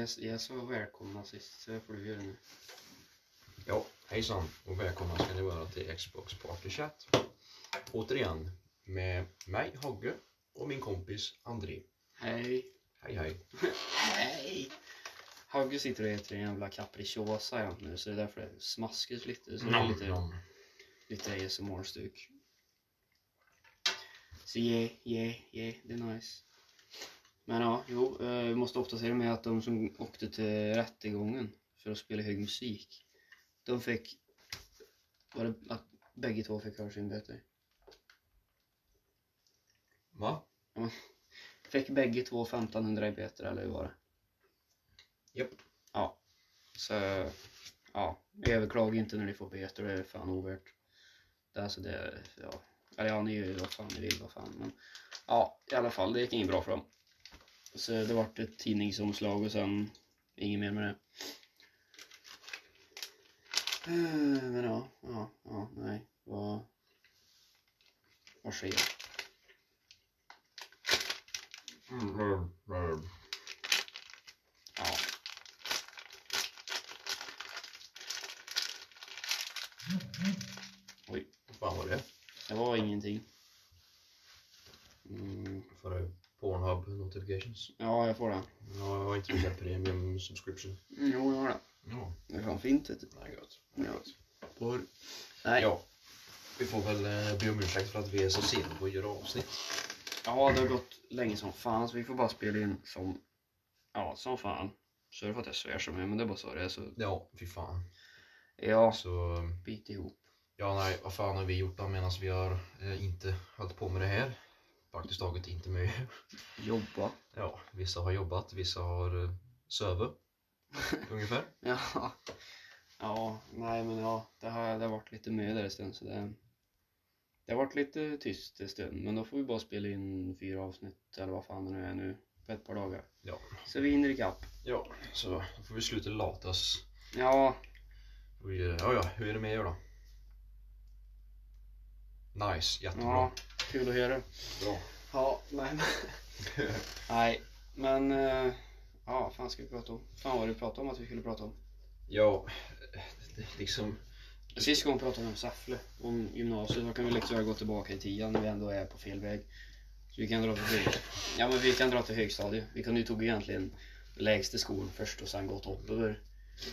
Yes, yes och välkomna sist, så får du göra nu. Ja, hejsan och välkomna ska ni vara till Xbox Party Chat. Återigen med mig, Hogge, och min kompis André. Hej. Hej hej. Hej. Hagge sitter och äter en jävla capricciosa jämt nu, så det är därför det smaskas lite. Så det är lite, Nom. lite ASMR-stuk. Så yeah, yeah, yeah, det är nice. Men ja, jo, eh, vi måste uppdatera med att de som åkte till rättegången för att spela hög musik, de fick, var det att bägge två fick varsin böter? Va? Fick bägge två 1500 i böter eller hur var det? Japp. Ja. Så, ja. Överklaga inte när ni får böter, det är fan ovärt. Det alltså det, ja. Eller ja, ni gör ju vad fan ni vill, vad fan. Men ja, i alla fall, det gick inget bra för dem. Så det vart ett tidningsomslag och sen inget mer med det. Eh, Men ja, ja, ja, nej. Vad, vad sker? Mm, mm, mm. Ja. Oj, Vad fan var det? det var ingenting. Mm, du Pornhub notifications? ja, jag får det. Ja, jag har inte vilka premium subscription. Jo, jag har det. Ja, Det är fan fint vet du. det är gott. Ja. Porr. Nej. Ja. Vi får väl eh, be om ursäkt för att vi är så sena på att göra avsnitt. Ja, det har gått länge som fan så vi får bara spela in som, ja, som fan. Sorry för att jag svär så mycket men det är bara så det är. Så, Ja, fy fan. ja, Så, bit ihop. ja nej, vad fan har vi gjort då medan vi har eh, inte hållit på med det här? Praktiskt taget inte mycket. Jobba. Ja, vissa har jobbat, vissa har uh, sövit. Ungefär. Ja. Ja, nej men ja, det har, det har varit lite med där en stund så det, det har varit lite tyst en stund men då får vi bara spela in fyra avsnitt eller vad fan det nu är nu på ett par dagar. Ja. Så vi hinner ikapp. Ja, så då får vi sluta latas. Ja, Och, eh, ja, ja, hur är det med er då? Nice, jättebra. ja, kul att höra. Bra. Ja, nej men. nej, men. eh, Ja, fan ska vi prata om? Fan vad du pratade om att vi skulle prata om. ja, liksom. Sist gången pratade vi om Säffle, om gymnasiet. Då kan vi liksom gå tillbaka i tiden när vi ändå är på fel väg. Så vi kan dra till. Ja men vi kan dra till högstadiet. Vi kunde ju tog egentligen lägsta skolan först och sen gått uppöver.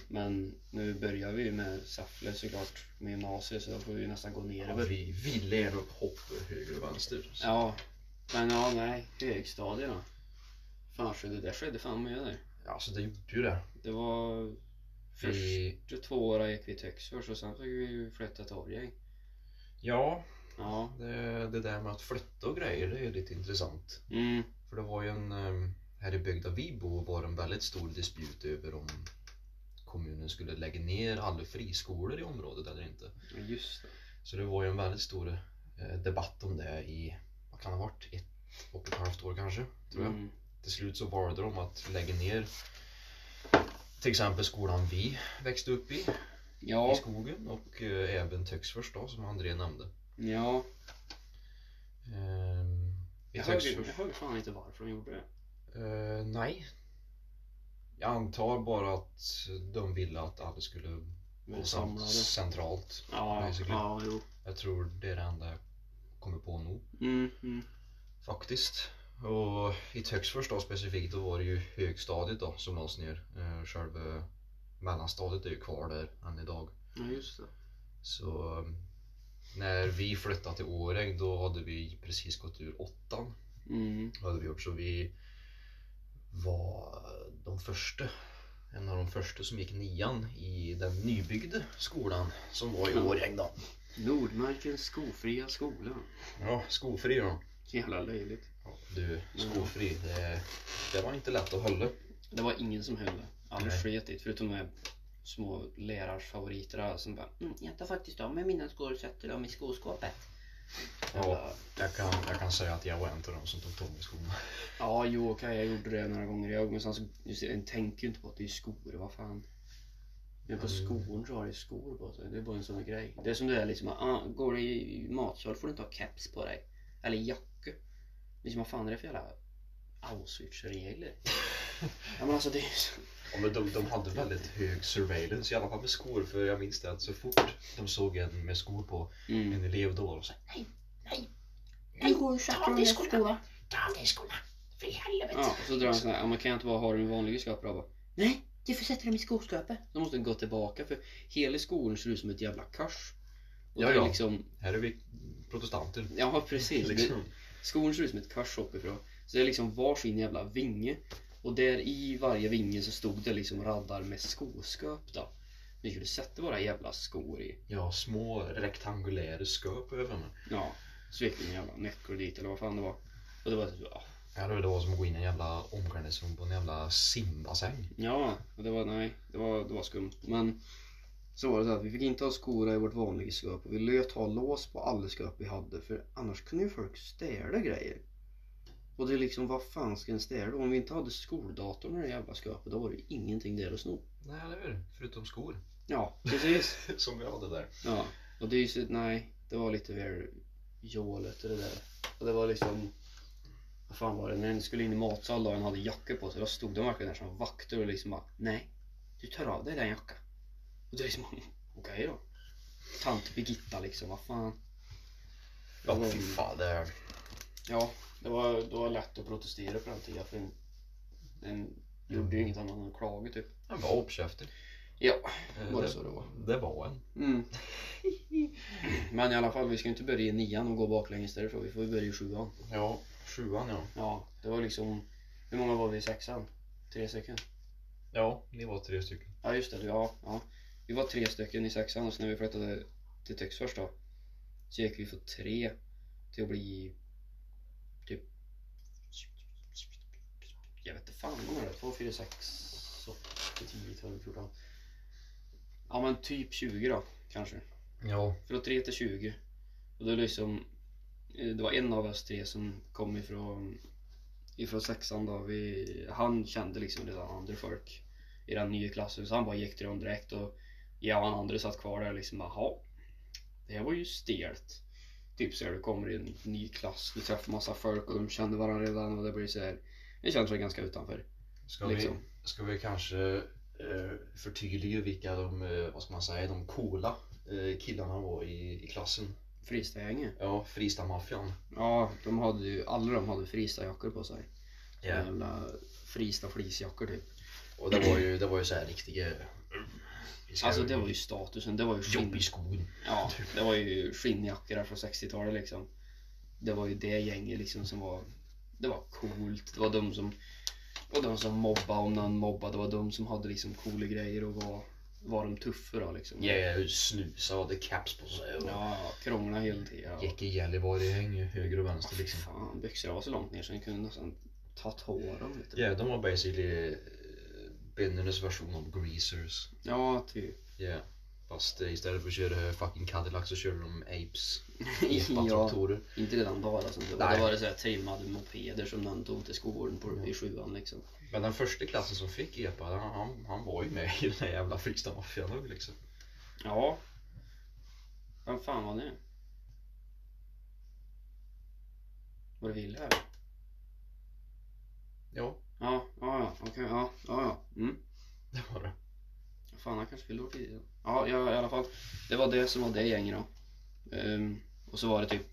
Men nu börjar vi med Säffle såklart med gymnasiet så då får vi nästan gå ner Ja, vi, vi lär upp hopp höger och vänster. Så. Ja, men ja nej, högstadiet då. Fan så det skedde fan med där. Ja, så det gjorde ju det. Det var Vi, första två åren gick vi i Töcksfors och sen fick vi flytta till Årjäng. ja, Ja. det, det där med att flytta och grejer, det är lite intressant. Mm. För det var ju en, eh, här i bygden vi bor var en väldigt stor disput över om kommunen skulle lägga ner alla friskolor i området eller inte. Just det. Så det var ju en väldigt stor eh, debatt om det i, vad kan det ha varit, ett och ett halvt år kanske, tror jag. Mm. Till slut så valde de att lägga ner till exempel skolan vi växte upp i, i Ja, skogen och eh, även Töcksfors då som André nämnde. ja. Ehm, I Jag hörde, jag hörde fan inte varför de gjorde det. eh, nej. Jag antar bara att de ville att alla skulle samlade. centralt. Ja, ja, jo. Jag tror det är det enda jag kommer på nu. Mm, mm. Faktiskt. Och i Töcksfors då specifikt då var det ju högstadiet då som lades ner. Eh, Själva mellanstadiet är ju kvar där än idag. Ja, just det. Så eh, när vi flyttade till Årjäng då hade vi precis gått ur åttan. Mm. Hade vi gjort så vi var de första. En av de första som gick nian i den nybyggda skolan som var i. Årjäng då. Nordmarkens skofria skola. Ja, skofri då. Jävla löjligt. Ja, du, skofri, det, det var inte lätt att hålla. Det var ingen som höll det. Alla Nej. sket i förutom de små lärars favoriter där, som bara mm, Jag tar faktiskt av mig mina skor och sätter dem i skoskåpet. Ja. Jag kan, jag kan säga att jag var en av dem som tog tag i skorna. Ja, jo okej, jag gjorde det några gånger jag men sen så, just, jag tänker ju inte på att det är skor, vad fan. Men på skor så har det skor på sig, det är bara en sån grej. Det är som det är liksom, ah, går du i matsal får du inte ha keps på dig. Eller jacka. Liksom vad fan är det för jävla Auschwitz-regler. ja men alltså det är ju så... Ja, men de, de hade väldigt hög surveillance, i alla fall med skor. För jag minns det att så fort de såg en med skor på, Mm. en elev då, och så nej, nej, Du går ju säkert under skorna. ta av dig skorna, för i helvete. Ja, och så drar han såhär, man kan inte bara ha dem i vanliga skåp då? Bara, Nej, du får sätta dem i skoskåpet. Då måste den gå tillbaka för hela skolan ser ut som ett jävla kors. Och Ja, det är ja. liksom, Här är vi protestanter. ja precis. Liksom. Skolan ser ut som ett kors uppifrån. Så det är liksom varsin jävla vinge. Och där i varje vinge så stod det liksom raddar med skoskåp då. Vi skulle sätta våra jävla skor i. Ja, små rektangulära skåp över mig. Ja, så gick vi en jävla nycklar dit eller vad fan det var. Och det var typ, ja. Ja, det var som att gå in i en jävla omklädningsrum på en jävla simbassäng. Ja, det var, nej, det var, det var skumt. Men så var det så att vi fick inte ha skorna i vårt vanliga skåp och vi löt ha lås på alla skåp vi hade för annars kunde ju folk stjäla grejer. Och det är liksom, vad fan ska en stjäla? Om vi inte hade skoldatorn i det jävla skåpet då var det ju ingenting där att sno. Nej, eller hur? Förutom skor. Ja, precis. som vi hade där. Ja, och det är ju så, nej, det var lite mer jålet och det där. Och det var liksom, vad fan var det, när en skulle in i matsal och en hade jackor på sig, då stod de verkligen där som vakter och liksom bara, nej, du tar av dig den jackan. Och det är liksom, okej då. Tant Birgitta liksom, vad fan. Ja, Det fy fan. Det är... Ja, det var, det var lätt att protestera på den tiden för en, en gjorde ju inget annat än att klaga typ. Han var uppkäftig. Ja, Eh, var det så det var. Det var en. Mm. Men i alla fall, vi ska inte börja i nian och gå baklänges därifrån. Vi får ju börja i sjuan. Ja, sjuan ja. Ja, det var liksom... Hur många var vi i sexan? Tre stycken? Ja, ni var tre stycken. Ja, just det. Ja, ja. Vi var tre stycken i sexan och så när vi flyttade till Töcksfors då så gick vi från tre till att bli Jag vet inte fan hur många det är. Två, fyra, sex, åtta, tio, tolv, fjorton. Ja men typ 20 då, kanske. Ja. Från 3 till 20. Och då liksom, eh, det var en av oss tre som kom ifrån, ifrån sexan då. Vi, han kände liksom redan andra folk i den nya klassen så han bara gick till dem direkt och jag och han andra satt kvar där liksom jaha. Det här var ju stelt. Typ så här, du kommer i en ny klass, du träffar massa folk och de kände varandra redan och det blir så här. Det känns väl ganska utanför. Ska, Liksom. vi, ska vi kanske eh, förtydliga vilka de, eh, vad ska man säga, de coola eh, killarna var i, i klassen? Fristagänget. Ja, Fristad-maffian. Ja, de hade ju, alla de hade Fristad-jackor på sig. Ja. Jävla Fristad fleecejackor typ. Och det var ju, det var ju så här riktiga... Alltså det var ju statusen, det var ju skinn. Jobb i skogen. Ja, det var ju skinnjackor från 60-talet liksom. Det var ju det gänget liksom som var, det var coolt. Det var de som, och de som mobbade om någon mobbade. Det var de som hade liksom coola grejer och var, var de tuffa då liksom. Ja, snusa och hade caps på sig och Ja, krångla hela tiden. Ja. gick i Gällivare-häng höger och vänster fy liksom. fan, byxorna var så långt ner så jag kunde nästan tagit håren lite. Ja, de var basically eh, böndernas version av greasers. Ja, typ. Ja. Fast eh, istället för att köra fucking Cadillac så körde de Apes. ja, Epa-traktorer. inte redan bara som det var. Det var det så här trimmade mopeder som någon tog till skolan på, i sjuan liksom. Men den första klassen som fick EPA, han, han, han var ju med i den här jävla Fristad-maffian nu liksom. Ja. Vem fan var det? Var det Wille här? Ja, Ja, ja, ja, okej, ja, ja, ja. Mm. det var det. Fan, han kanske fyllde år tidigare. Ja, ja, i alla fall. Det var det som var det gänget då. Ehm, och så var det typ,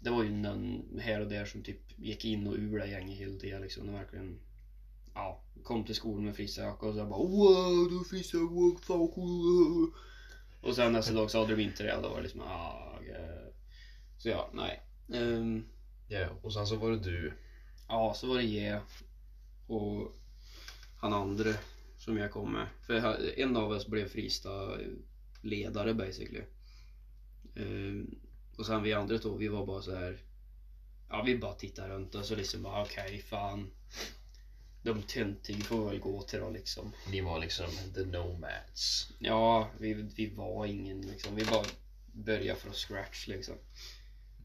det var ju någon här och där som typ gick in och ur det gänget hela tiden liksom. Det verkligen, ja, kom till skolan med fristjacka och så bara wow, du fristjacka, wow, fan vad cool. Och sen nästa dag så hade de inte det och då var det liksom, ah, eh. Så ja, nej. Ehm, Ja, och sen så var det du. Ja, så var det J och han andra som jag kom med. För en av oss blev Fristad ledare basically. Ehm, och sen vi andra två, vi var bara så här. Ja, vi bara tittade runt och så liksom bara okej, fan. De töntiga får väl gå till då liksom. Ni var liksom the nomads. Ja, vi, vi var ingen liksom. Vi bara började från scratch liksom.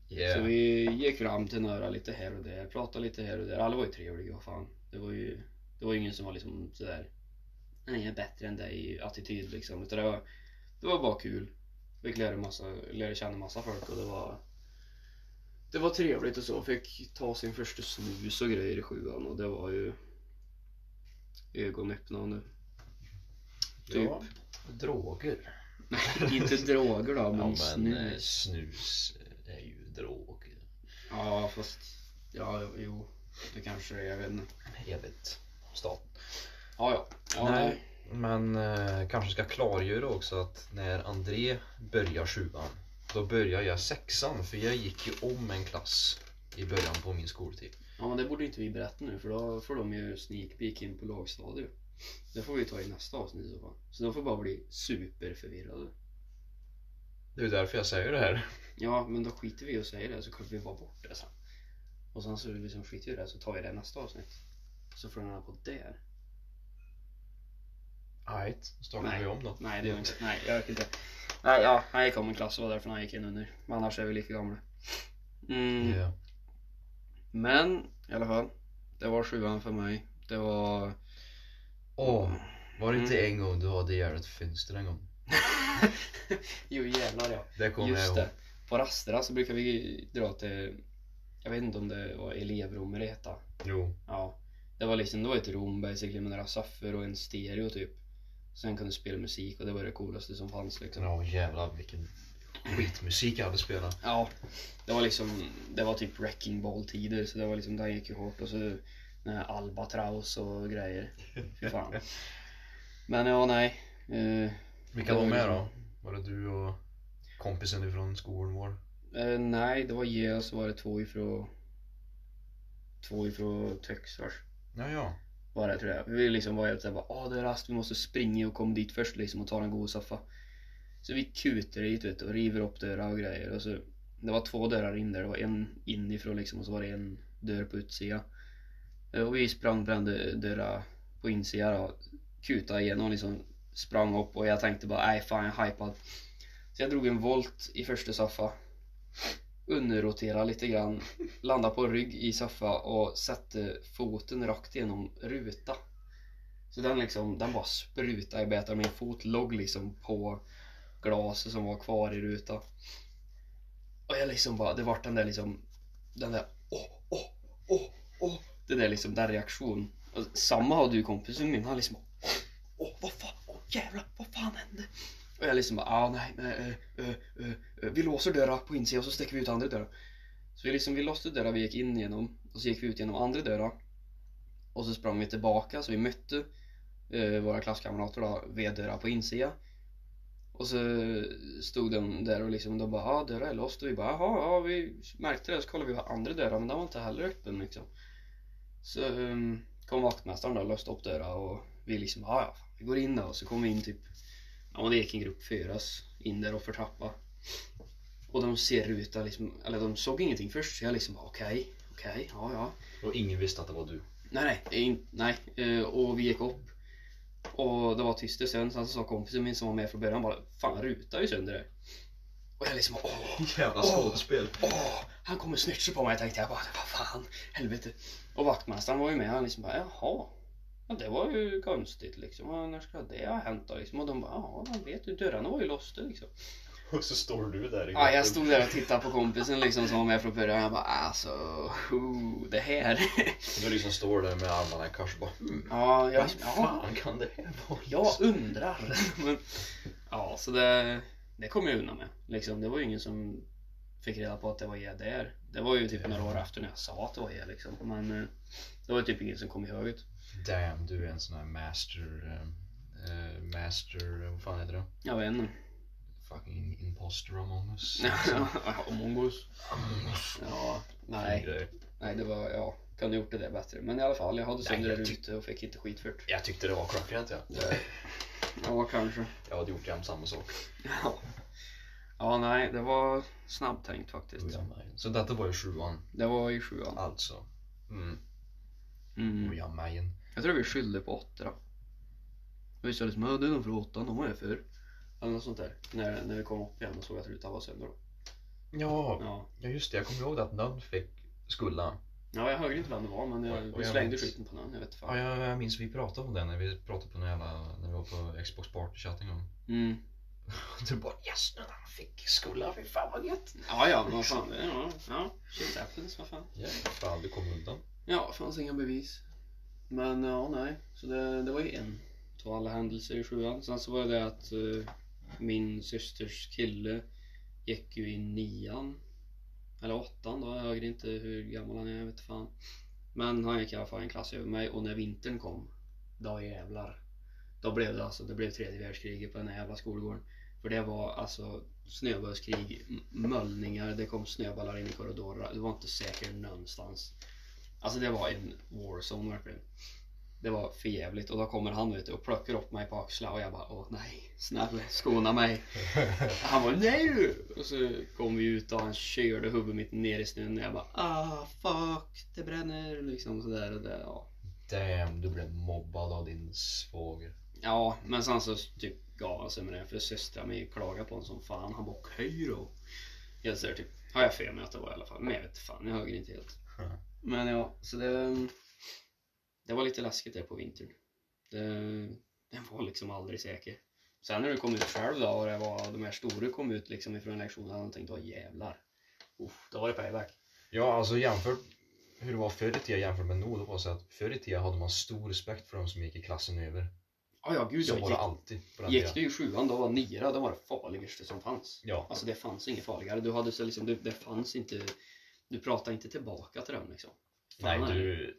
Yeah. Så vi gick fram till några lite här och där, pratade lite här och där. Alla var ju trevliga, fan. Det var ju det var ingen som var liksom sådär Nej, jag är bättre än dig attityd liksom. Utan det var, det var bara kul. Vi lärde, massa, lärde känna massa folk och det var det var trevligt och så. Fick ta sin första snus och grejer i sjuan och det var ju ögonöppnande. Typ. Ja, droger. Inte droger då, men, Ja, men eh, snus. snus är ju droger. Ja, fast... Ja, jo. Det kanske är, jag vet inte. Evigt stat. Ja, ja. ja Nej. Men eh, kanske ska klargöra också att när André börjar sjuan, då börjar jag sexan för jag gick ju om en klass i början på min skoltid. Ja, men det borde inte vi berätta nu för då får de ju sneak peek in på lågstadiet. Det får vi ta i nästa avsnitt i så fall. Så de får bara bli superförvirrade. Det är därför jag säger det här. Ja, men då skiter vi i att säga det så klipper vi bara bort det sen. Och sen så liksom skiter vi i det så tar vi det i nästa avsnitt. Så får den på där. Right, startar vi om då. Nej, det gör vi inte. Nej, jag vet inte. Nej, ja, han gick om en klass och var därför han gick in under. Men annars är vi lika gamla. Mm. Ja. Men i alla fall. Det var sjuan för mig. Det var... Åh, var det inte Mm. en gång du hade ihjäl ett fönster en gång? jo jävlar ja. Det kommer jag Just ihåg. det. På rasterna så brukar vi dra till, jag vet inte om det var elevrum eller heta. Jo. Ja. Det var liksom, det var ett rum basically med några soffor och en stereo typ. Sen kunde du spela musik och det var det coolaste som fanns liksom. Ja jävlar vilken skitmusik jag hade spelat. Ja. Det var liksom, det var typ wrecking ball tider så det var liksom, den gick ju hårt och så den här Albatraus och grejer. Fy fan. Men ja, nej. Eh, Vilka var med liksom- då? Var det du och kompisen ifrån skolan vår? Eh, nej, det var Ge och så var det två ifrån Två ifrån Töcksfors Ja ja var det tror jag. Vi liksom var helt såhär bara Åh det är rast, vi måste springa och komma dit först liksom och ta en god soffa. Så vi kutar dit vet du och river upp dörrar och grejer och så Det var två dörrar in där, det var en inifrån liksom och så var det en dörr på utsidan. Eh, och vi sprang på den dörren på insidan och kutade igenom liksom Sprang upp och jag tänkte bara nej fan jag är hypad. Så jag drog en volt i första soffa underrotera lite grann, landa på rygg i soffa och sätta foten rakt igenom ruta. Så den liksom, den bara sprutade i bättre. Min fot låg liksom på glaset som var kvar i rutan. Och jag liksom bara, det vart den där liksom, den där åh, åh, åh, åh. Det där liksom, den reaktionen. Och samma har du kompisen min, han liksom åh, åh, vad fan, åh jävlar, vad fan hände? Och jag liksom bara, ah, nej, nej uh, uh, eh, uh, eh, eh, vi låser dörrar på insidan och så sticker vi ut andra dörrar. Så vi liksom, vi låste dörrar vi gick in genom och så gick vi ut genom andra dörrar. Och så sprang vi tillbaka så vi mötte våra klasskamrater då vid dörrar på insidan. Och så stod de där och liksom de bara, ah, dörrar är låst och vi bara, jaha, ja vi märkte det så kollade vi på andra dörrar men den var inte heller öppen liksom. Så um, kom vaktmästaren då och löste upp dörrar och vi liksom, ja ja, vi går in då och så kom vi in typ Ja, det gick en grupp fyra oss in där och för trappa. Och de ser ruta liksom, eller de såg ingenting först så jag liksom okej, okej, ja ja. Och ingen visste att det var du. Nej nej, in, nej. Eh, och vi gick upp. Och det var tyst en stund, sen så sa kompisen min som var med från början bara, fan ruta är ju sönder det. Och jag liksom, åh, Jävla Åh. skådespel. åh, han kommer snitcha på mig tänkte jag bara, vad fan, helvete. Och vaktmästaren var ju med, han liksom bara, jaha. Ja, det var ju konstigt liksom. Och när ska det ha hänt då liksom? Och de bara, ja, man vet ju, dörrarna var ju låsta liksom. Och så står du där i Ja, jag stod där och tittade på kompisen liksom som var med från början. Jag bara, alltså, oh, det här. Du liksom står där med armarna i kors och bara hmm, ja, jag, Vad ja, fan kan det här vara? jag undrar. Men, ja, så det, det kom jag undan med. Liksom, det var ju ingen som fick reda på att det var jag där. Det var ju typ några år efter när jag sa att det var jag liksom. Men eh, det var typ ingen som kom ihåg det. Damn, du är en sån här master... eh, master... vad fan heter det? Jag vet inte. Fucking imposter among us. Among us. Among us. Ja, nej. Nej, det var, ja. Kunde gjort det där bättre. Men i alla fall, jag hade sönder det ute och fick inte skit för det. Jag tyckte det var klockrent ja. Ja, kanske. Jag hade gjort jämt samma sak. Ja. Ja, nej, det var snabbtänkt faktiskt. Så detta var ju sjuan, Det var i sjuan. alltså. Mm. Mm. Ojamajen. Jag tror vi skyllde på åtta då. Och vi sa liksom, ja det är nog för åttan, de var ju för. Eller något sånt där. När, när vi kom upp igen och såg att rutan var sönder då. Ja, Ja. ja just det. Jag kommer ihåg att någon fick skulda. ja, jag hörde inte vem det var men Och- jag, och vi jag slängde minns- skiten på någon. Jag vet Ja, fan. jag, jag minns vi pratade om det när vi pratade på någon jävla, när vi var på Xbox Party Chat en gång. Mm. Du bara yes nu när han fick skola, fy fan vad gött. Ja, ja, men vad fan. det- Ja, ja. Shit happens, vad fan. Ja, fan du kom undan. Ja, fanns inga bevis. Men ja, nej. Så det, det var ju en av alla händelser i sjuan. Sen så var det att eh, min systers kille gick ju i nian. Eller åttan då, jag vet inte hur gammal han är, jag vet inte fan. Men han gick i alla fall en klass över mig och när vintern kom, då jävlar. Då blev det alltså, det blev tredje världskriget på den här jävla skolgården. För det var alltså snöbollskrig, möllningar, det kom snöbollar in i korridorer. Det var inte säkert någonstans. Alltså det var en warzone verkligen. Det var för jävligt och då kommer han ut och plockar upp mig på axlarna och jag bara åh nej, snälla skona mig. Han var nej du! Och så kom vi ut och han körde huvudet mitt ner i snön och jag bara ah fuck, det bränner liksom sådär och det, ja. Damn, du blev mobbad av din svåger. Ja, men sen så typ gav han sig med det för systrar mig klagade på honom som fan. Han bara okej då. Jag säger typ, har jag för mig att det var i alla fall. Men jag vet fan, jag höger inte helt. Mm. Men ja, så det, det var lite läskigt där på vintern. Det, den var liksom aldrig säker. Sen när du kom ut själv då och det var de här stora kom ut liksom ifrån lektionen hade tänkt, åh jävlar. Uff, då var det payback. Ja, alltså jämfört hur det var förr i tiden jämfört med nu, det var så att förr i tiden hade man stor respekt för de som gick i klassen över. Ja, ja gud jag var gick, alltid på den gick du i sjuan då var nira, det var det farligaste som fanns. Ja, Alltså det fanns inget farligare. Du hade så liksom, det, det fanns inte, du pratade inte tillbaka till dem liksom. nej Fan, du,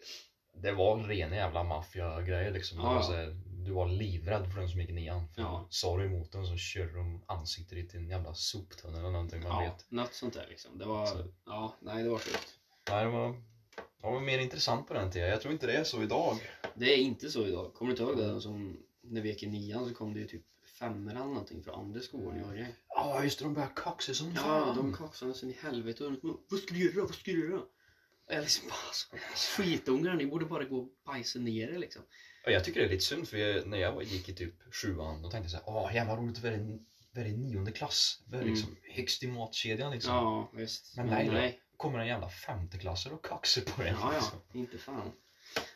det var rena jävla maffiagrejer liksom. Ja, ja. här, du var livrädd för den som gick i nian. För Ja. sa du emot den så körde de ansiktet i en jävla soptunna eller någonting man Ja, vet. något sånt där liksom. Det var, Så. ja, nej det var sjukt. Nej, det var, det var mer intressant på den tiden. Jag tror inte det är så idag. Det är inte så idag. Kommer du inte ihåg det? Som, när vi gick i nian så kom det ju typ femmor eller någonting från andra skolor i Årjäng. Ja, just det. De började kaxa som Ja, de kaxade sen i helvete. Och de, Vad ska du göra? Vad ska du göra? Och jag liksom bara, skitungar, ni borde bara gå och bajsa ner er liksom. Ja, jag tycker det är lite synd för jag, när jag var- gick i typ sjuan då tänkte jag såhär, åh jävlar roligt att vara i, vara i nionde klass. Vara Mm. liksom högst i matkedjan liksom. Ja, visst. Men nej, då. kommer en jävla femteklassare och kaxar på en. Ja, liksom. ja, inte fan.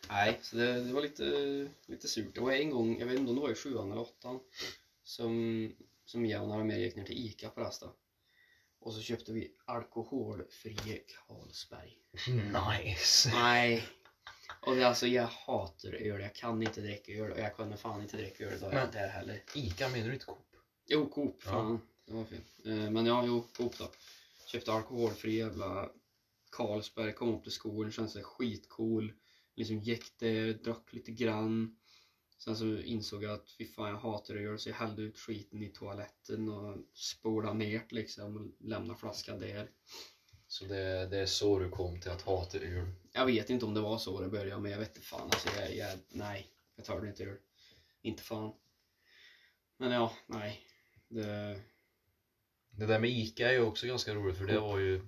Nej, så det, det var lite, lite surt. Det var en gång, jag vet inte om det var i sjuan eller åttan, som, som jag och några mer gick ner till Ica på Rasta. Och så köpte vi alkoholfri Carlsberg. Nice. Nej. Och det, är alltså, jag hatar öl. Jag kan inte dricka öl och jag kunde fan inte dricka öl då Men- där heller. Ica menar du inte Coop? Jo, Coop. Ja. Fan, det var fel. Eh, Men ja, jo, Coop då. Köpte alkoholfri jävla Carlsberg, kom upp till skolan, kände sig skitcool. Liksom gick där, drack lite grann. Sen så insåg jag att fy fan jag hatar öl så jag hällde ut skiten i toaletten och spolade ner liksom och lämnade flaskan där. Så det, det är så du kom till att hata öl? Jag vet inte om det var så det började men jag vet inte fan alltså jag, jag nej, jag tar inte öl. Inte fan. Men ja, nej. Det, Det där med Ica är ju också ganska roligt för det var ju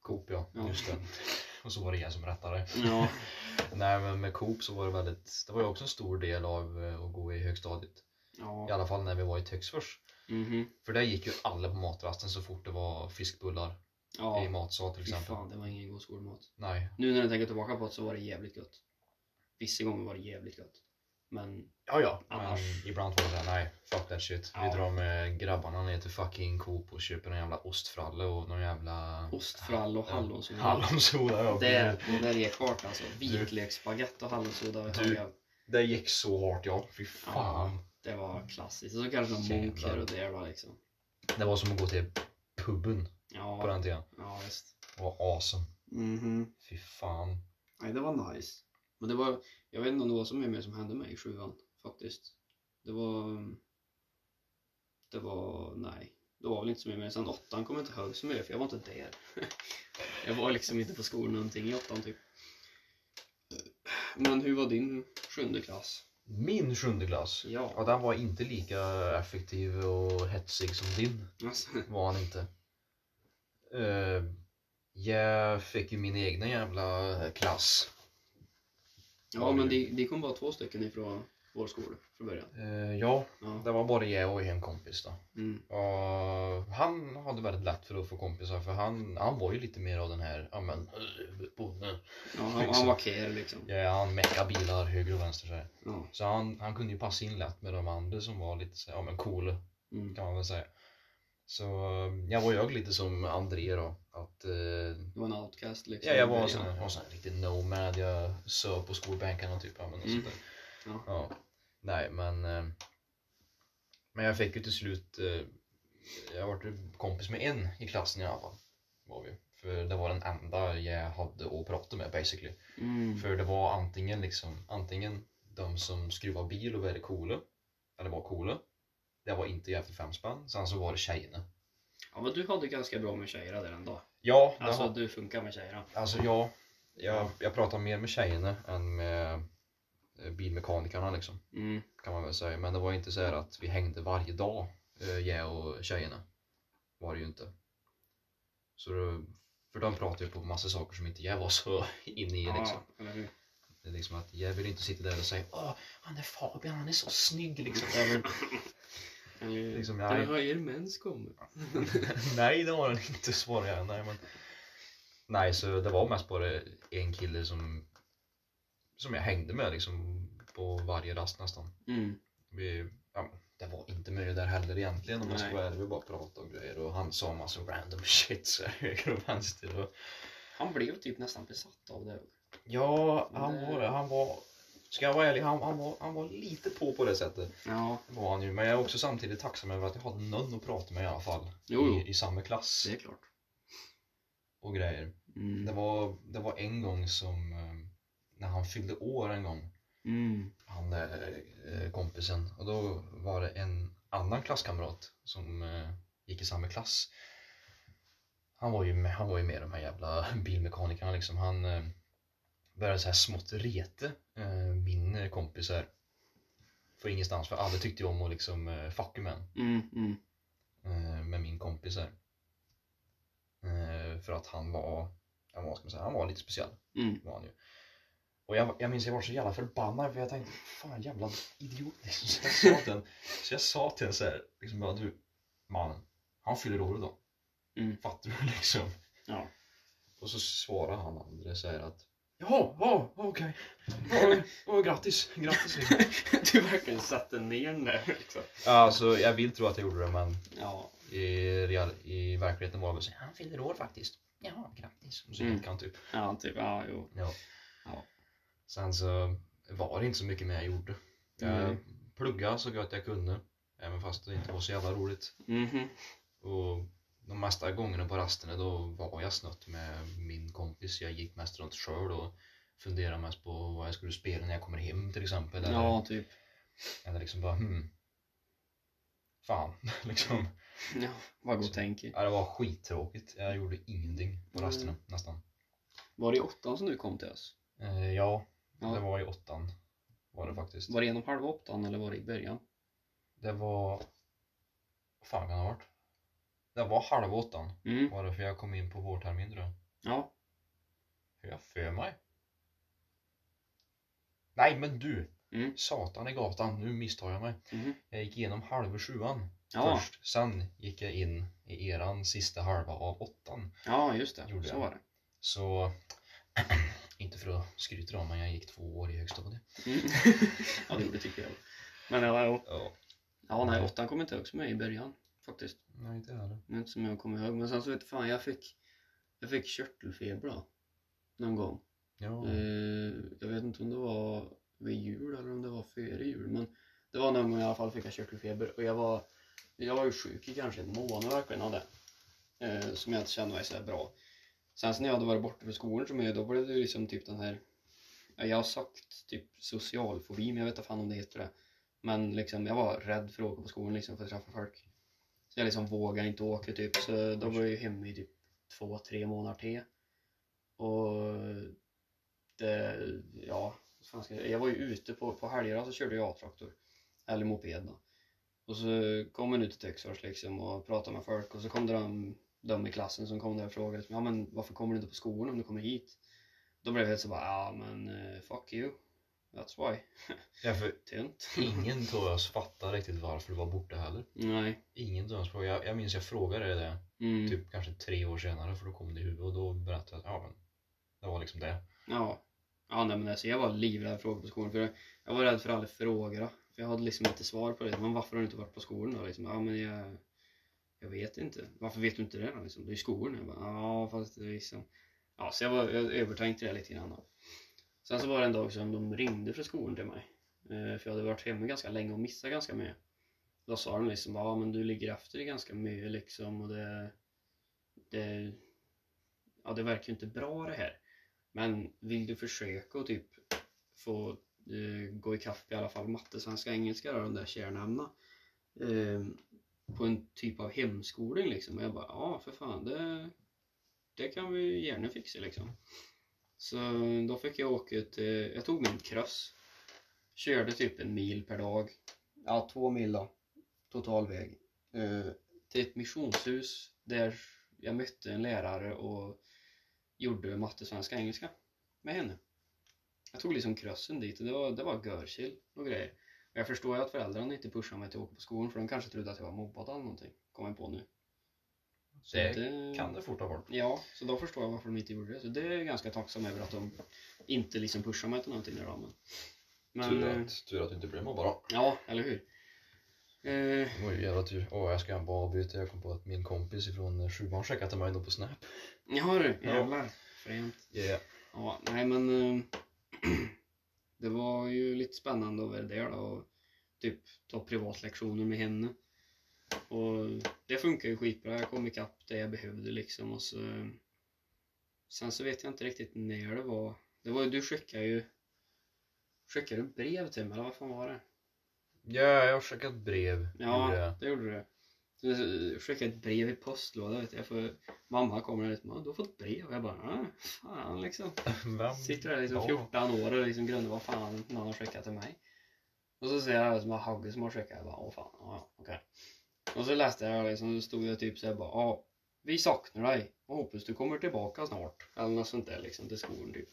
Coop ja, Ja. just det. Och så var det jag som rättade. ja, Nej men med Coop så var det väldigt, det var ju också en stor del av eh, att gå i högstadiet. I ja. alla fall när vi var i Töcksfors. Mhm. För där gick ju alla på matrasten så fort det var fiskbullar i Ja, matsal till exempel. fan det var ingen god skolmat. Nej. Nu när jag tänker tillbaka på det så var det jävligt gott. Vissa gånger var det jävligt gott. Men Ja ja. Men Annars- ibland var det såhär, nej fuck that shit. Vi Ja. drar med grabbarna ner till fucking Coop och köper en jävla ostfralle och någon jävla ostfrall och Ja. hallonsoda. hallonsoda. Ja. Det, det där är klart alltså. Vitlöksspagetti och hallonsoda. Du- Det gick så hårt ja, fy fan. Det var klassiskt. Och så kanske någon munk här och där då liksom. Det var som att gå till puben på Ja, den tiden. ja visst. Det var awesome. Mhm. Fy fan. Nej, det var nice. Men det var, jag vet inte om det var så mycket mer som hände mig i sjuan faktiskt. Det var, det var, nej. Det var väl inte så mycket mer. Sen åttan kommer jag inte ihåg så mycket för jag var inte där. jag var liksom inte på skolan någonting i åttan typ. Men hur var din sjunde klass? Min sjunde klass. Ja. Ja, den var inte lika effektiv och hetsig som din. Alltså, Var han inte. Eh, jag fick ju min egna jävla klass. Ja men det, det kom bara två stycken ifrån vår skola från början. Eh, ja, Ja. det var bara jag och en kompis då. Mm. Och han hade väldigt lätt för att få kompisar för han, han var ju lite mer av den här, ja men, bonde. Ja, han, han var care liksom. Ja, han meckade bilar höger och vänster så här. Ja. Så han, han kunde ju passa in lätt med de andra som var lite så här, ja men coola. Mm. kan man väl säga. Så eh, jag var jag lite som André då. Att, eh, Du var en outcast liksom. ja, jag var en sån, jag en sån här riktig nomad. Jag söp på skolbänkarna typ. Men, och Mm. sånt. Ja. Ja. Nej men. eh, Men jag fick ju till slut. eh, Jag var kompis med en i klassen i alla fall. Var vi. För det var den enda jag hade att prata med basically. Mm. För det var antingen liksom antingen de som skruvar bil och var coola. Eller var coola. Det var inte jävligt fem spänn. Sen så var det tjejerna. Ja men du hade ganska bra med tjejer där ändå. Ja, Alltså har- du funkar med tjejer. Alltså ja, jag, jag pratar mer med tjejerna än med eh, bilmekanikerna liksom. Mm. Kan man väl säga. Men det var inte så här att vi hängde varje dag, eh, jag och tjejerna. Var det ju inte. Så det, för de pratade ju på massa saker som inte jag var så inne i liksom. Ja, hur? Det är liksom att jag vill inte sitta där och säga Åh, han är Fabian, han är så snygg liksom. Eller, liksom Där jag, har er mens kommit. nej det har han inte svarar jag. Nej, men, nej så det var mest bara en kille som som jag hängde med liksom på varje rast nästan. Mm. Vi, ja, det var inte mycket där heller egentligen om jag ska Nej. vara ärlig. Vi bara pratade och grejer och han sa massa random shit så höger och vänster. Och, Han blev typ nästan besatt av det. ja, han Det- var det. Han var, ska jag vara ärlig, han, han, var, han var lite på på det sättet. Ja, Det var han ju. Men jag är också samtidigt tacksam över att jag hade någon att prata med i alla fall. Jo, jo. I, I samma klass det är klart. och grejer. Mm. Det var, det var en gång som, eh, när han fyllde år en gång, Mm. han där eh, kompisen. Och då var det en annan klasskamrat som eh, gick i samma klass. Han var ju med, han var ju med de här jävla bilmekanikerna liksom. Han började så här smått rete eh, min eh, kompis här. För ingenstans, för alla tyckte ju om att liksom eh, fucka med. Mm. Mm. med min kompis här. För att han var, ja, vad ska säga, han var lite speciell. Mm. Var han ju. Och jag, jag minns jag var så jävla förbannad för jag tänkte, fan jävla idiot liksom. Så jag sa till honom, så jag sa till honom så här, liksom bara du, mannen, han fyller år idag. Mm. Fattar du liksom? Ja. Och så svarar han andra och säger att Jaha, ja, okej. Ja, ja, grattis, grattis liksom. du verkligen satte ner den där liksom. Ja, alltså jag vill tro att jag gjorde det men Ja. i, real, i verkligheten var det så han fyller år faktiskt. Ja, grattis. Och så Mm. gick han typ. Ja, typ. Ja, jo. Ja. Ja. Sen så var det inte så mycket mer jag gjorde. Jag Mm. pluggade så gott jag kunde. Även fast det inte var så jävla roligt. Mhm. Och de mesta gångerna på rasterna då var jag snött med min kompis. Jag gick mest runt själv och funderade mest på vad jag skulle spela när jag kommer hem till exempel. Eller, Ja, typ. eller liksom bara hmm. Fan, liksom. Ja, vad gott tänker. Ja, det var skittråkigt. Jag gjorde ingenting på Mm. rasterna nästan. Var det i åttan som du kom till oss? Eh, ja, Ja. det var i åttan. Var det faktiskt. Var det genom halva åttan eller var det i början? Det var... Vad fan kan det ha varit? Det var halv åttan. Mm. Var det för jag kom in på vårtermin tror jag. Ja. Hur jag för mig? Nej men du! Mm. Satan i gatan, nu misstar jag mig. Mhm. Jag gick igenom halva sjuan Ja. först. Sen gick jag in i eran sista halva av åttan. Ja, just det. Gjorde så jag. var det. Så... inte för att skryta om men jag gick två år i högstadiet. Mm. ja, det gjorde tycker jag. Men ja, ja. Ja. ja nej, åttan kom inte också med i början. Faktiskt. Nej inte heller. Det är inte som jag kommer ihåg. Men sen så vet jag fan, jag fick, jag fick körtelfeber då. Någon gång. Ja. Eh, jag vet inte om det var vid jul eller om det var före jul. Men det var någon gång i alla fall fick jag körtelfeber. Och jag var, jag var ju sjuk i kanske en månad verkligen av det. Eh, som jag inte kände mig så bra. Sen så när jag hade varit borta från skolan så med, då blev det liksom typ den här ja, jag har sagt typ socialfobi, men jag vet inte fan om det heter det. Men liksom, jag var rädd för att åka på skolan liksom, för att träffa folk. Så jag liksom vågade inte åka typ. Så då var jag ju hemma i typ två, tre månader till. Och det, ja, fan ska jag, jag var ju ute på, på helgerna så körde jag A-traktor. Eller moped då. Och så kom man ut till Töcksfors liksom och pratade med folk och så kom det de, de i klassen som kom där och frågade ja men varför kommer du inte på skolan om du kommer hit? Då blev jag helt så bara, ja men eh, fuck you. That's why. ja för Tunt. ingen av oss fattar riktigt varför du var borta heller. Nej. Ingen av oss frågade. Jag, jag minns jag frågade dig det Mm. typ kanske tre år senare för då kom det i huvudet och då berättade jag att ja men det var liksom det. Ja. Ja nej men alltså jag var livrädd för att åka på skolan för jag var rädd för alla frågor. då. För jag hade liksom inte svar på det. Men varför har du inte varit på skolan då? Liksom, ja men jag, jag vet inte. Varför vet du inte det då? Liksom? Du är i skolan. Jag bara, ja fast det är liksom... Ja, så jag, var, jag övertänkte det lite grann då. Sen så var det en dag som de ringde från skolan till mig. Eh, för jag hade varit hemma ganska länge och missat ganska mycket. Då sa de liksom, ja men du ligger efter dig ganska mycket liksom och det, det, ja det verkar ju inte bra det här. Men vill du försöka och typ få uh, gå ikapp i alla fall matte, svenska, engelska då, de där kärnämnena. Uh, på en typ av hemskolning liksom. Och jag bara, ja för fan det, det kan vi gärna fixa liksom. Så då fick jag åka ut, eh, jag tog min cross. Körde typ en mil per dag. Ja, två mil då. Totalväg. Eh, till ett missionshus där jag mötte en lärare och gjorde matte, svenska, engelska med henne. Jag tog liksom crossen dit och det var, det var görchill och grejer. Och jag förstår ju att föräldrarna inte pushade mig till att åka på skolan för de kanske trodde att jag var mobbad eller någonting. Kommer jag på nu. Så Det det- kan det fort ha varit. Ja, så då förstår jag varför de inte gjorde det. Så det är jag ganska tacksam över att de inte liksom pushar mig till någonting där då. Men, tur, eh, att, tur att du inte blev mobbad då. ja, eller hur? Eh, Det var ju jävla tur. Åh, jag ska bara avbryta. Jag kom på att min kompis ifrån eh, sjuan skickade till mig då på Snap. ja du, Ja. jävlar. Fränt. Yeah. Ja, nej men eh, det var ju lite spännande att vara där då och typ ta privatlektioner med henne. Och det funkar ju skitbra. Jag kom ikapp det jag behövde liksom och så Sen så vet jag inte riktigt när det var. Det var ju, du skickade ju Skickade du brev till mig eller vad fan var det? Ja, jag har skickat brev. Ja, Gjorde jag. det gjorde du. Du skickade ett brev i postlådan vet jag för mamma kommer och liksom, "Ja, du har fått brev och jag bara, ah, fan liksom. Vem? Sitter där liksom Ja. 14 år och liksom grundar vad fan någon har skickat till mig. Och så ser jag som har Hagge som har skickat, jag bara åh fan, ja okej. Och så läste jag liksom, då stod det typ såhär bara, ja vi saknar dig och hoppas du kommer tillbaka snart. Eller något sånt där liksom till skolan typ.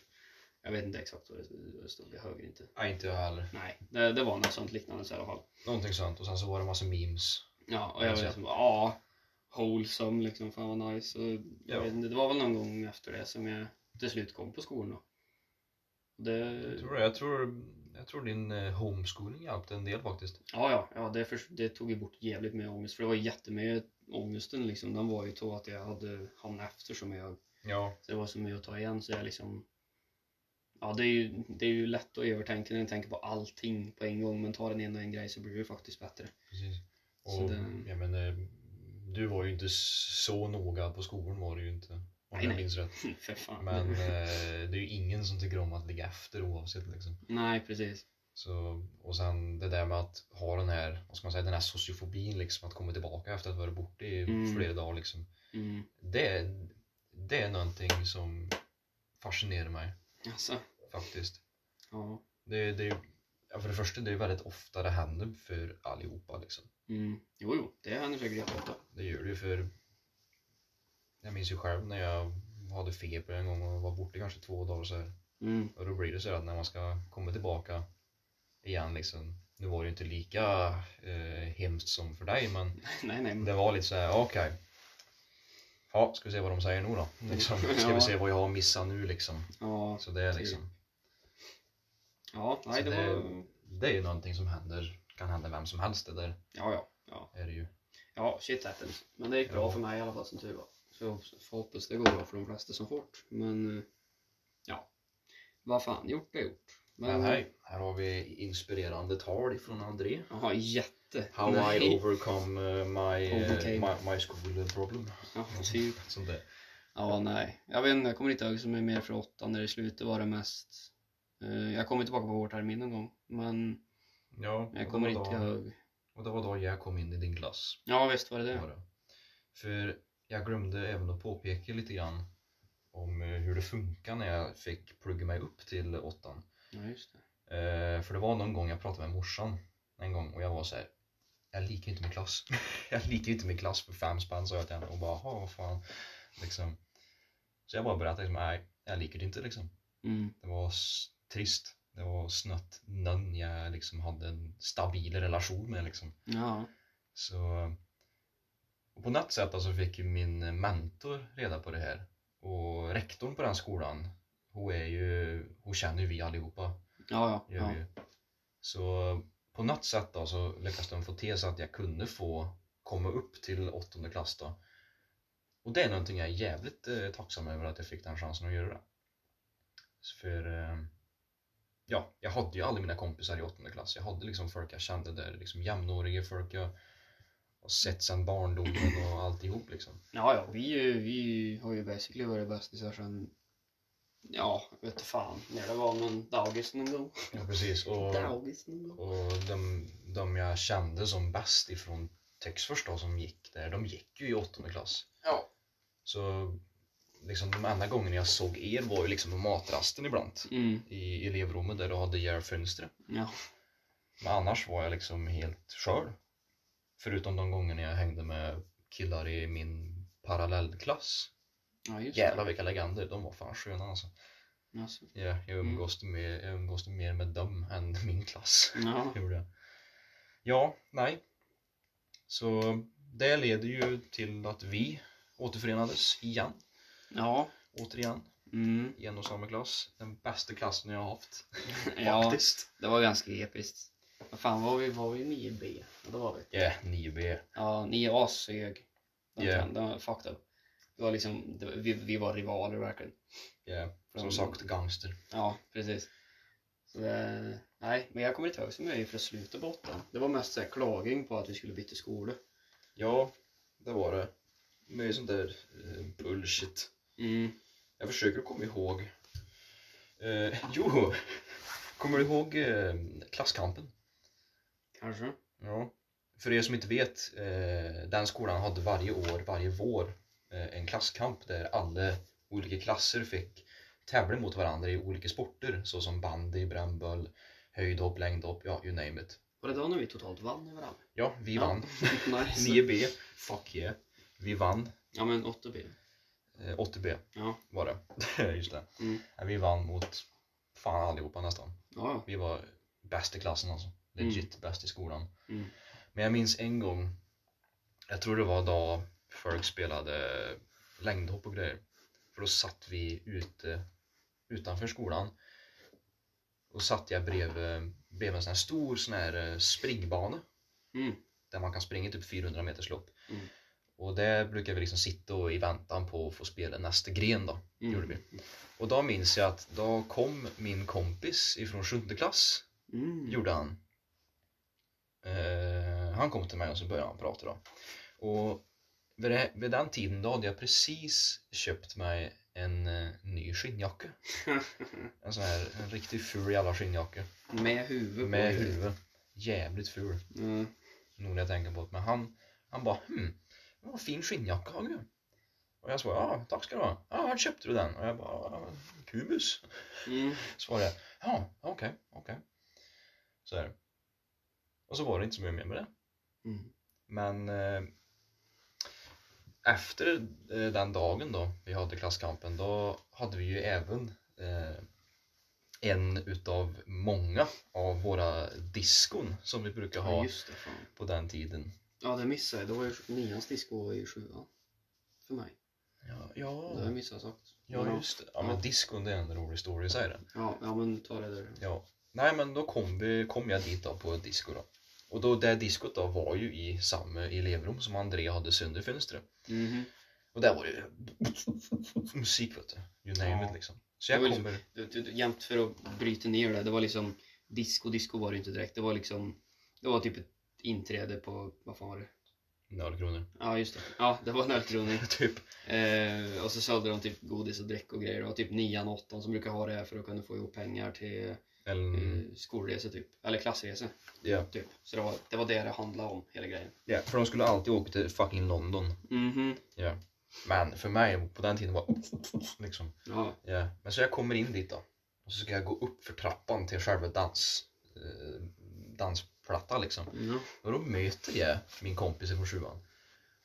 Jag vet inte exakt vad det det stod, jag hörde inte. Nej, inte jag heller. Nej, det, det var något sånt liknande så i alla fall. Någonting sånt. Och sen så var det massa memes. Ja, och jag var liksom ja, wholesome liksom, fan vad nice. Och jag Ja. vet inte, det var väl någon gång efter det som jag till slut kom på skolan då. Det, Jag tror, jag tror, jag tror din eh, homeschooling hjälpte en del faktiskt. ja, ja, ja det, för, det tog ju bort jävligt med ångest. För det var jättemycket ångesten liksom. Den var ju så att jag hade hamnat efter så mycket. Ja. Så det var så mycket att ta igen så jag liksom Ja, det är, ju, det är ju lätt att övertänka när man tänker på allting på en gång. Men tar den en och en grej så blir det faktiskt bättre. Precis. Så Och det- jag menar, du var ju inte så noga på skolan var du ju inte. Om Nej, jag minns rätt. Men eh, det är ju ingen som tycker om att ligga efter oavsett liksom. Nej, precis. Så, och sen det där med att ha den här, vad ska man säga, den här sociofobin liksom, att komma tillbaka efter att ha varit borta i Mm. flera dagar liksom. Mm. Det, det är någonting som fascinerar mig Alltså, faktiskt. ja. Det, det för det första, det är väldigt ofta det händer för allihopa liksom. Mm. Jo, jo, det händer säkert jätteofta. Det gör det ju för jag minns ju själv när jag hade feber en gång och var borta kanske två dagar så. Mm. Och då blir det så att när man ska komma tillbaka igen liksom. Nu var det ju inte lika eh, hemskt som för dig men Nej, nej. men- det var lite så här, okej. Ja, ska vi se vad de säger nu då? Liksom, ska Ja. vi se vad jag har missat nu liksom. Ja, Så det är liksom, ja nej, det det- var... det är ju någonting som händer, kan hända vem som helst det där Ja, ja. Ja, är det ju. ja shit happens. Men det gick bra Ja. för mig i alla fall som tur var. Så får hoppas det går bra för de flesta som får det. Men, eh, ja. Vad fan, gjort är gjort. Men hej, här har vi inspirerande tal från André. Jaha, jätte. How nej. I overcome eh, my, eh, Overcame. my, my school problem. Ja, typ. Sånt där. Ja, nej. Jag vet inte, jag kommer inte ihåg som är mer för åttan. När i slutet var det mest... eh, jag kommer tillbaka på vårtermin någon gång. Men Ja, jag kommer det inte då- ihåg. Och det var då jag kom in i din klass. Ja, visst var det det. Var det. För jag glömde även att påpeka lite grann om eh, hur det funkar när jag fick plugga mig upp till åttan. Ja, just det. Eh, för det var någon gång jag pratade med morsan en gång och jag var så här. Jag likar inte min klass. jag likar inte min klass för fem spänn sa jag till henne och bara, "Jaha, vad fan. Liksom. Så jag bara berättade liksom, nej, jag likar det inte liksom. Mm. Det var trist. Det var snött någon jag liksom hade en stabil relation med liksom. Ja. Så på något sätt så alltså fick ju min mentor reda på det här. Och rektorn på den skolan, hon är ju, hon känner ju vi allihopa. Ja, ja. Ja. Så på något sätt då så lyckades de få till så att jag kunde få komma upp till åttonde klass då. Och det är någonting jag är jävligt eh, tacksam över att jag fick den chansen att göra. För eh, ja, jag hade ju aldrig mina kompisar i åttonde klass. Jag hade liksom folk jag kände där, liksom jämnåriga folk jag har sett sedan barndomen och alltihop liksom. Ja, ja, vi, vi har ju basically varit bästisar sen, ja, vet du fan, när det var någon dagis någon gång. Ja, precis. Och, Dagis någon gång. och de, de jag kände som bäst ifrån Texfors då som gick där, de gick ju i åttonde klass. Ja. Så liksom de enda gångerna jag såg er var ju liksom på matrasten ibland. Mm, I elevrummet där du hade era fönster. ja. Men annars var jag liksom helt skör. Förutom de gångerna jag hängde med killar i min parallellklass. Ja, just Jävlar vilka legender, de var fan sköna alltså. det. Alltså. Ja, jag umgås, med, jag umgås mer med dem än min klass. Ja. Jag. Ja, nej. Så det leder ju till att vi återförenades igen. Ja. Återigen, Mm. i en och samma klass. Den bästa klassen jag har haft. Ja, Faktiskt. det var ganska episkt. Vad fan var vi? Var vi 9B? Ja, det var vi. Ja, yeah, 9B. Ja, 9A sög. Ja. yeah. Den var fucked up. Det var liksom, det, vi, vi var rivaler verkligen. Ja, som Från- sagt gangster. Ja, precis. Så det, nej, men jag kommer inte ihåg så mycket för slutet på åttan. Det var mest så här klaging på att vi skulle byta skola. Ja, det var det. Mycket sånt där eh, bullshit. Mm. Jag försöker komma ihåg. Eh, jo, kommer du ihåg eh, klasskampen? Kanske. Ja. För er som inte vet, eh, den skolan hade varje år, varje vår, eh, en klasskamp där alla olika klasser fick tävla mot varandra i olika sporter såsom bandy, brännboll, höjdhopp, längdhopp, ja you name it. Var det då när vi totalt vann över alla? Ja, vi Ja. vann. nice. 9B, fuck yeah. Vi vann. Ja men 8B. Eh, 80B Ja. var det. Just det. Mm. Vi vann mot fan allihopa nästan. Ja, Vi var bäst i klassen alltså. Legit bäst i skolan. Mm. Men jag minns en gång, jag tror det var då folk spelade längdhopp och grejer. För då satt vi ute utanför skolan. Och satt jag bredvid, bredvid en sån här stor sån här eh, springbana. Mm. Där man kan springa typ 400 meters lopp. Mm. Och där brukar vi liksom sitta och i väntan på att få spela nästa gren då. Mm. Gjorde vi. Och då minns jag att då kom min kompis ifrån sjunde klass Mm. gjorde han. Eh, han kom till mig och så började han prata då. Och vid, det, vid den tiden då hade jag precis köpt mig en eh, ny skinnjacka. En sån här en riktigt ful jävla skinnjacka. Med huvud på Med ju. huvud. Jävligt ful. Mm. Nu när jag tänker på det. Men han, han bara hm, vad fin skinnjacka har du. Och jag svarade ja tack ska du ha. Ja, var köpte du den? Och jag bara "Ja, Kubus. Mm. Svarade jag. Ja, okej, okej. Så här. Och så var det inte så mycket mer med det. Mm. Men eh, efter eh, den dagen då vi hade klasskampen då hade vi ju även eh, en utav många av våra diskon som vi brukar Ja, ha just det. På den tiden. Ja, det missade jag. Det var ju nians disco var i sjuan. För mig. Ja, Det har jag ja, missat sagt. ja just det. Ja men Ja. diskon det är en rolig story, säger det. Ja, ja men ta det där. Ja. Nej men då kom, vi, kom jag dit då på disco då. Och då, det diskot då var ju i samma elevrum som André hade sönder fönstret. Mhm. Och där var det ju musik vet du. You name Ja. it liksom. Så jag kommer... Du, jämt för att bryta ner det. Det var liksom disco, disco var det inte direkt. Det var liksom, det var typ ett inträde på, vad fan var det? Noll kronor. Ja, just det. Ja, det var en ölkroning. typ. Eh, och så sålde de typ godis och dräck och grejer. Det var typ nian och åttan som brukar ha det här för att kunna få ihop pengar till En, eh, skolresor typ. Eller klassresor ja. typ. Så det var, det var det det handlade om, hela grejen. ja, för de skulle alltid åka till fucking London. Mhm. Ja. Men för mig på den tiden var liksom. Ja. Ja. Men så jag kommer in dit då. Och så ska jag gå upp för trappan till själva dans, eh, dansplatta liksom. ja. Och då möter jag min kompis från sjuan.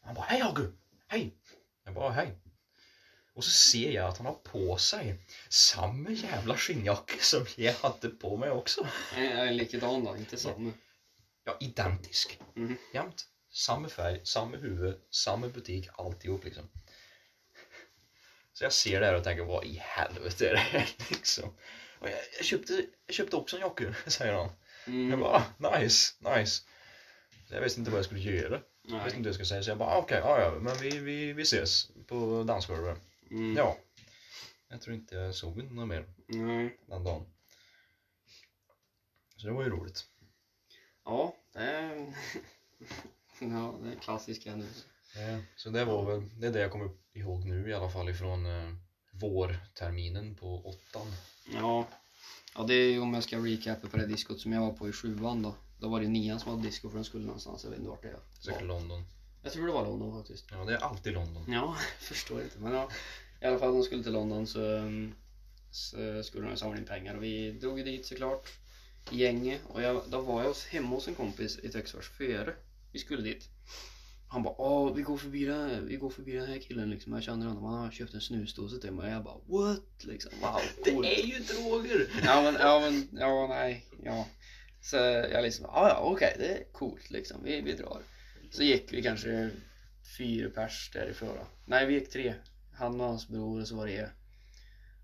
Han bara hej Hagu, hej. Jag bara hej. Och så ser jag att han har på sig samma jävla skinnjacka som jag hade på mig också. Är likadan då, inte samma. Ja, identisk. Mhm. Jämt. Samma färg, samma huvud, samma butik, alltihop liksom. Så jag ser det här och tänker, vad i helvete är det här liksom? Och jag, jag, köpte, jag köpte också en jacka, säger han. Mm. Jag bara, ah, nice, nice. Så jag visste inte vad jag skulle göra. Jag visste Nej. inte vad jag skulle säga så jag bara, ah, okej, ja, ja, men vi, vi, vi ses på dansgolvet. Mm. Ja. Jag tror inte jag såg något mer Nej. den dagen. Så det var ju roligt. Ja, det är... ja, det är klassiska nu. Så det var väl, det är det jag kommer ihåg nu i alla fall ifrån eh, vårterminen på åttan. Ja. ja, det är om jag ska recapa på det diskot som jag var på i sjuan då. Då var det nian som hade disco för den skulle någonstans, jag vet inte vart det är. Säkert London. Jag tror det var London faktiskt. Ja, det är alltid London. Ja, förstår inte. Men ja, i alla fall de skulle till London så, um, så skulle de samla in pengar och vi drog dit såklart. Gänget. Och jag, då var jag hemma hos en kompis i Töcksfors före vi skulle dit. Han bara åh vi går förbi den här, vi går förbi den här killen liksom. Jag känner honom, han har köpt en snusdosa till mig. Och jag bara what? Liksom, wow, coolt. är ju droger! Ja men, ja men, ja nej, ja. Så jag liksom, ja ja okej det är coolt liksom, vi, vi drar. Så gick vi kanske fyra pers därifrån. Nej vi gick tre. Han och hans bror och så var det er.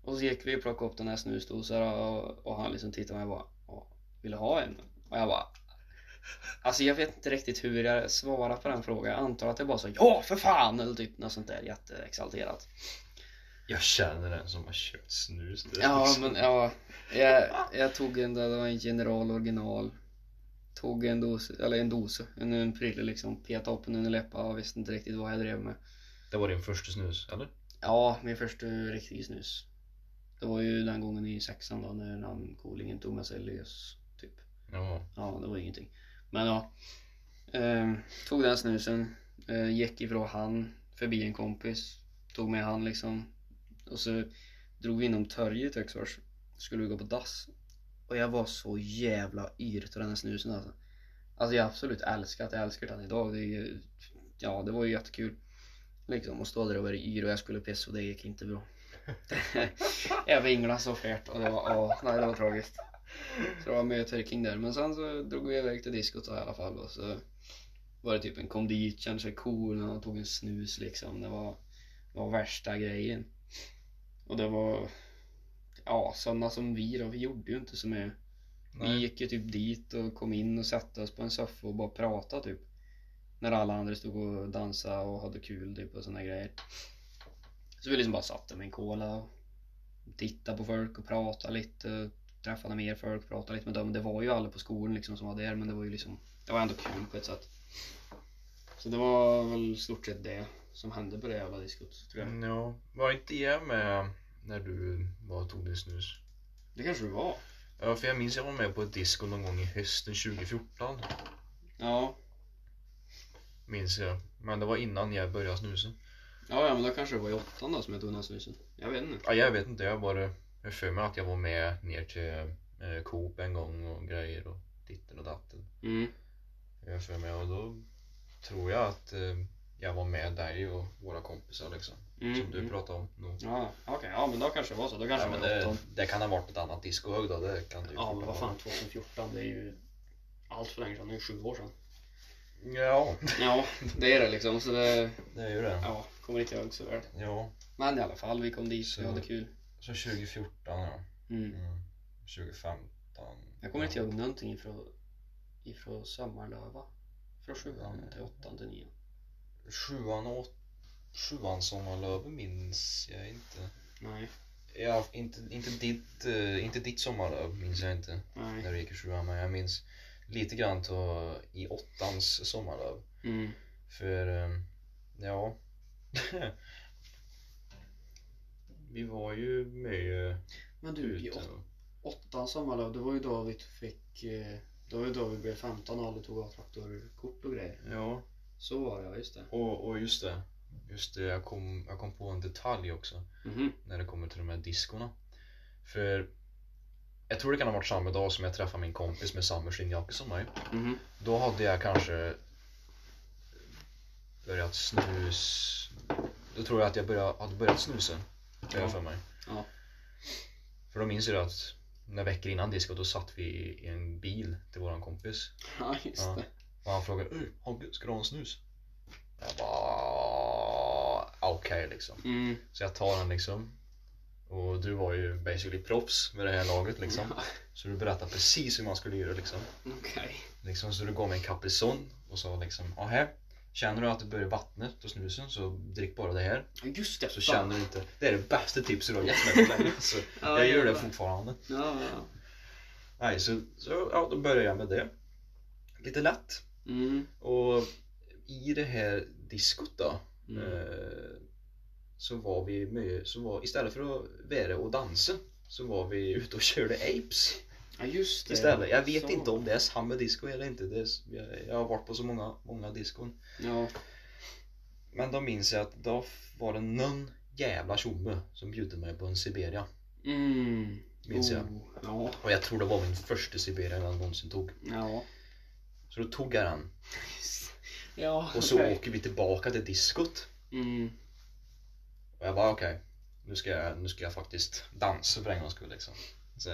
Och så gick vi och plockade upp den här snusdosan och, och han liksom tittade på mig och bara, "Ja, vill du ha en? Och jag bara, Alltså jag vet inte riktigt hur jag svarar på den frågan. Jag antar att jag bara sa ja för fan eller typ något sånt där jätteexalterat. Jag känner den som har köpt snus. Ja, liksom- men ja. Jag, jag tog en, det var en general original. Tog en dos, eller en dos, en, en prille liksom. Petade upp den under läpparna och visste inte riktigt vad jag drev med. Det var din första snus, eller? Ja, min första riktiga snus. Det var ju den gången i sexan då när namnkolingen tog med sig lös. Typ. Ja. Ja, det var ingenting. Men ja. Eh, tog den snusen. Eh, gick ifrån han förbi en kompis. Tog med han liksom. Och så drog vi inom torget i Töcksfors. Skulle vi gå på dass. Och jag var så jävla yr till den här snusen alltså. Alltså jag absolut älskat, jag älskar den idag. Det är ja det var ju jättekul. Liksom att stå där och vara yr och jag skulle pissa och det gick inte bra. jag vinglade så färt och det var, åh, nej det var tragiskt. Så det var mycket twerking där. Men sen så drog vi iväg till diskot i alla fall och så var det typ en kom dit, kände sig cool och tog en snus liksom. Det var, det var värsta grejen. Och det var, ja sådana som vi då, vi gjorde ju inte så mycket. Vi Nej. gick ju typ dit och kom in och satte oss på en soffa och bara pratade typ. När alla andra stod och dansade och hade kul typ och såna grejer. Så vi liksom bara satt där med en cola och tittade på folk och pratade lite. Träffade mer folk, pratade lite med dem. Det var ju alla på skolan liksom som var där men det var ju liksom Det var ändå kul på ett sätt. Så det var väl stort sett det som hände på det jävla diskot tror jag. Ja. Var inte jag med när du var och tog din snus? Det kanske det var. Ja, för jag minns jag var med på ett disco någon gång i hösten 2014. Ja. Minns jag. Men det var innan jag började snusa. Ja, ja men då kanske det var i åttan då som jag tog den här snusen. Jag vet inte. Ja, jag vet inte, jag bara... Jag för mig att jag var med ner till eh, Coop en gång och grejer och ditten och datten. Mm. Jag för mig och då tror jag att eh, jag var med dig och våra kompisar liksom. Mm. Som du pratade om. Ja, okej. Ja, men då kanske det var så. Då kanske Ja, det det, det kan ha varit ett annat discohög då, det kan du Ja, men vad fan 2014, det är ju allt för länge sedan. Det är ju sju år sedan. Ja, Ja, det är det liksom. Så det, det är ju det. ja, kommer inte ihåg så väl. Ja, Men i alla fall, vi kom dit Så- och hade kul. så 2014 ja. Mm. Mm. 2015. Jag kommer inte ja. ihåg någonting ifrån, ifrån sommarlöva. Från sjuan till åttan till nian. Sjuan och Sjuan sommarlöv minns jag inte. Nej, Ja, inte, inte, ditt, eh, inte ditt sommarlöv minns jag inte. nej. När du gick i sjuan, men jag minns lite grann till, i åttans sommarlöv. Mm. För, eh, ja. vi var ju med Men du, i ute. åt, åttan sommarlöv, det var ju då vi fick, eh, det var ju då vi blev 15 och alla tog av traktorkort och grejer. Ja, Så var det, ja just det. och, och just det. Just det, jag kom, jag kom på en detalj också. Mhm. när det kommer till de här diskorna. För jag tror det kan ha varit samma dag som jag träffade min kompis med samma skinnjacka som mig. Mhm. Då hade jag kanske börjat snus. Då tror jag att jag började, hade börjat snusa. Det Ja. för mig. Ja. För då minns jag att några veckor innan disco då satt vi i en bil till våran kompis. Ja, just Ja. Och han frågade ska du ha en snus? Jag bara okej liksom. Mm. Så jag tar den liksom. Och du var ju basically proffs med det här laget liksom. Ja, Så du berättade precis hur man skulle göra liksom. Okej. liksom så du gav mig en Caprizon och sa liksom, här. Känner du att det börjar vattna på snusen så drick bara det här. Just det. Så fan. känner du inte, det är det bästa tipset du har gett mig på länge. Så Ja, jag gör det fortfarande. Ja. Nej, så, så ja, då började jag med det. Lite lätt. Mm. Och i det här diskot då. Mm. Eh, så var vi mycket, så var, istället för att vara och dansa så var vi ute och körde apes Ja, just det. istället. Jag vet Så. inte om det är samma disco eller inte. Det är, jag- jag har varit på så många, många diskon. Ja. Men då minns jag att då var det någon jävla tjomme som bjöd mig på en Siberia. Mm. Minns jag. Oh, Ja. Och jag tror det var min första Siberia jag någonsin tog. Ja. Så då tog jag den. Ja, Och så åker vi tillbaka till diskot. Mm. Och jag bara okej. nu, ska jag, nu ska jag faktiskt dansa för en gångs skull liksom. Så,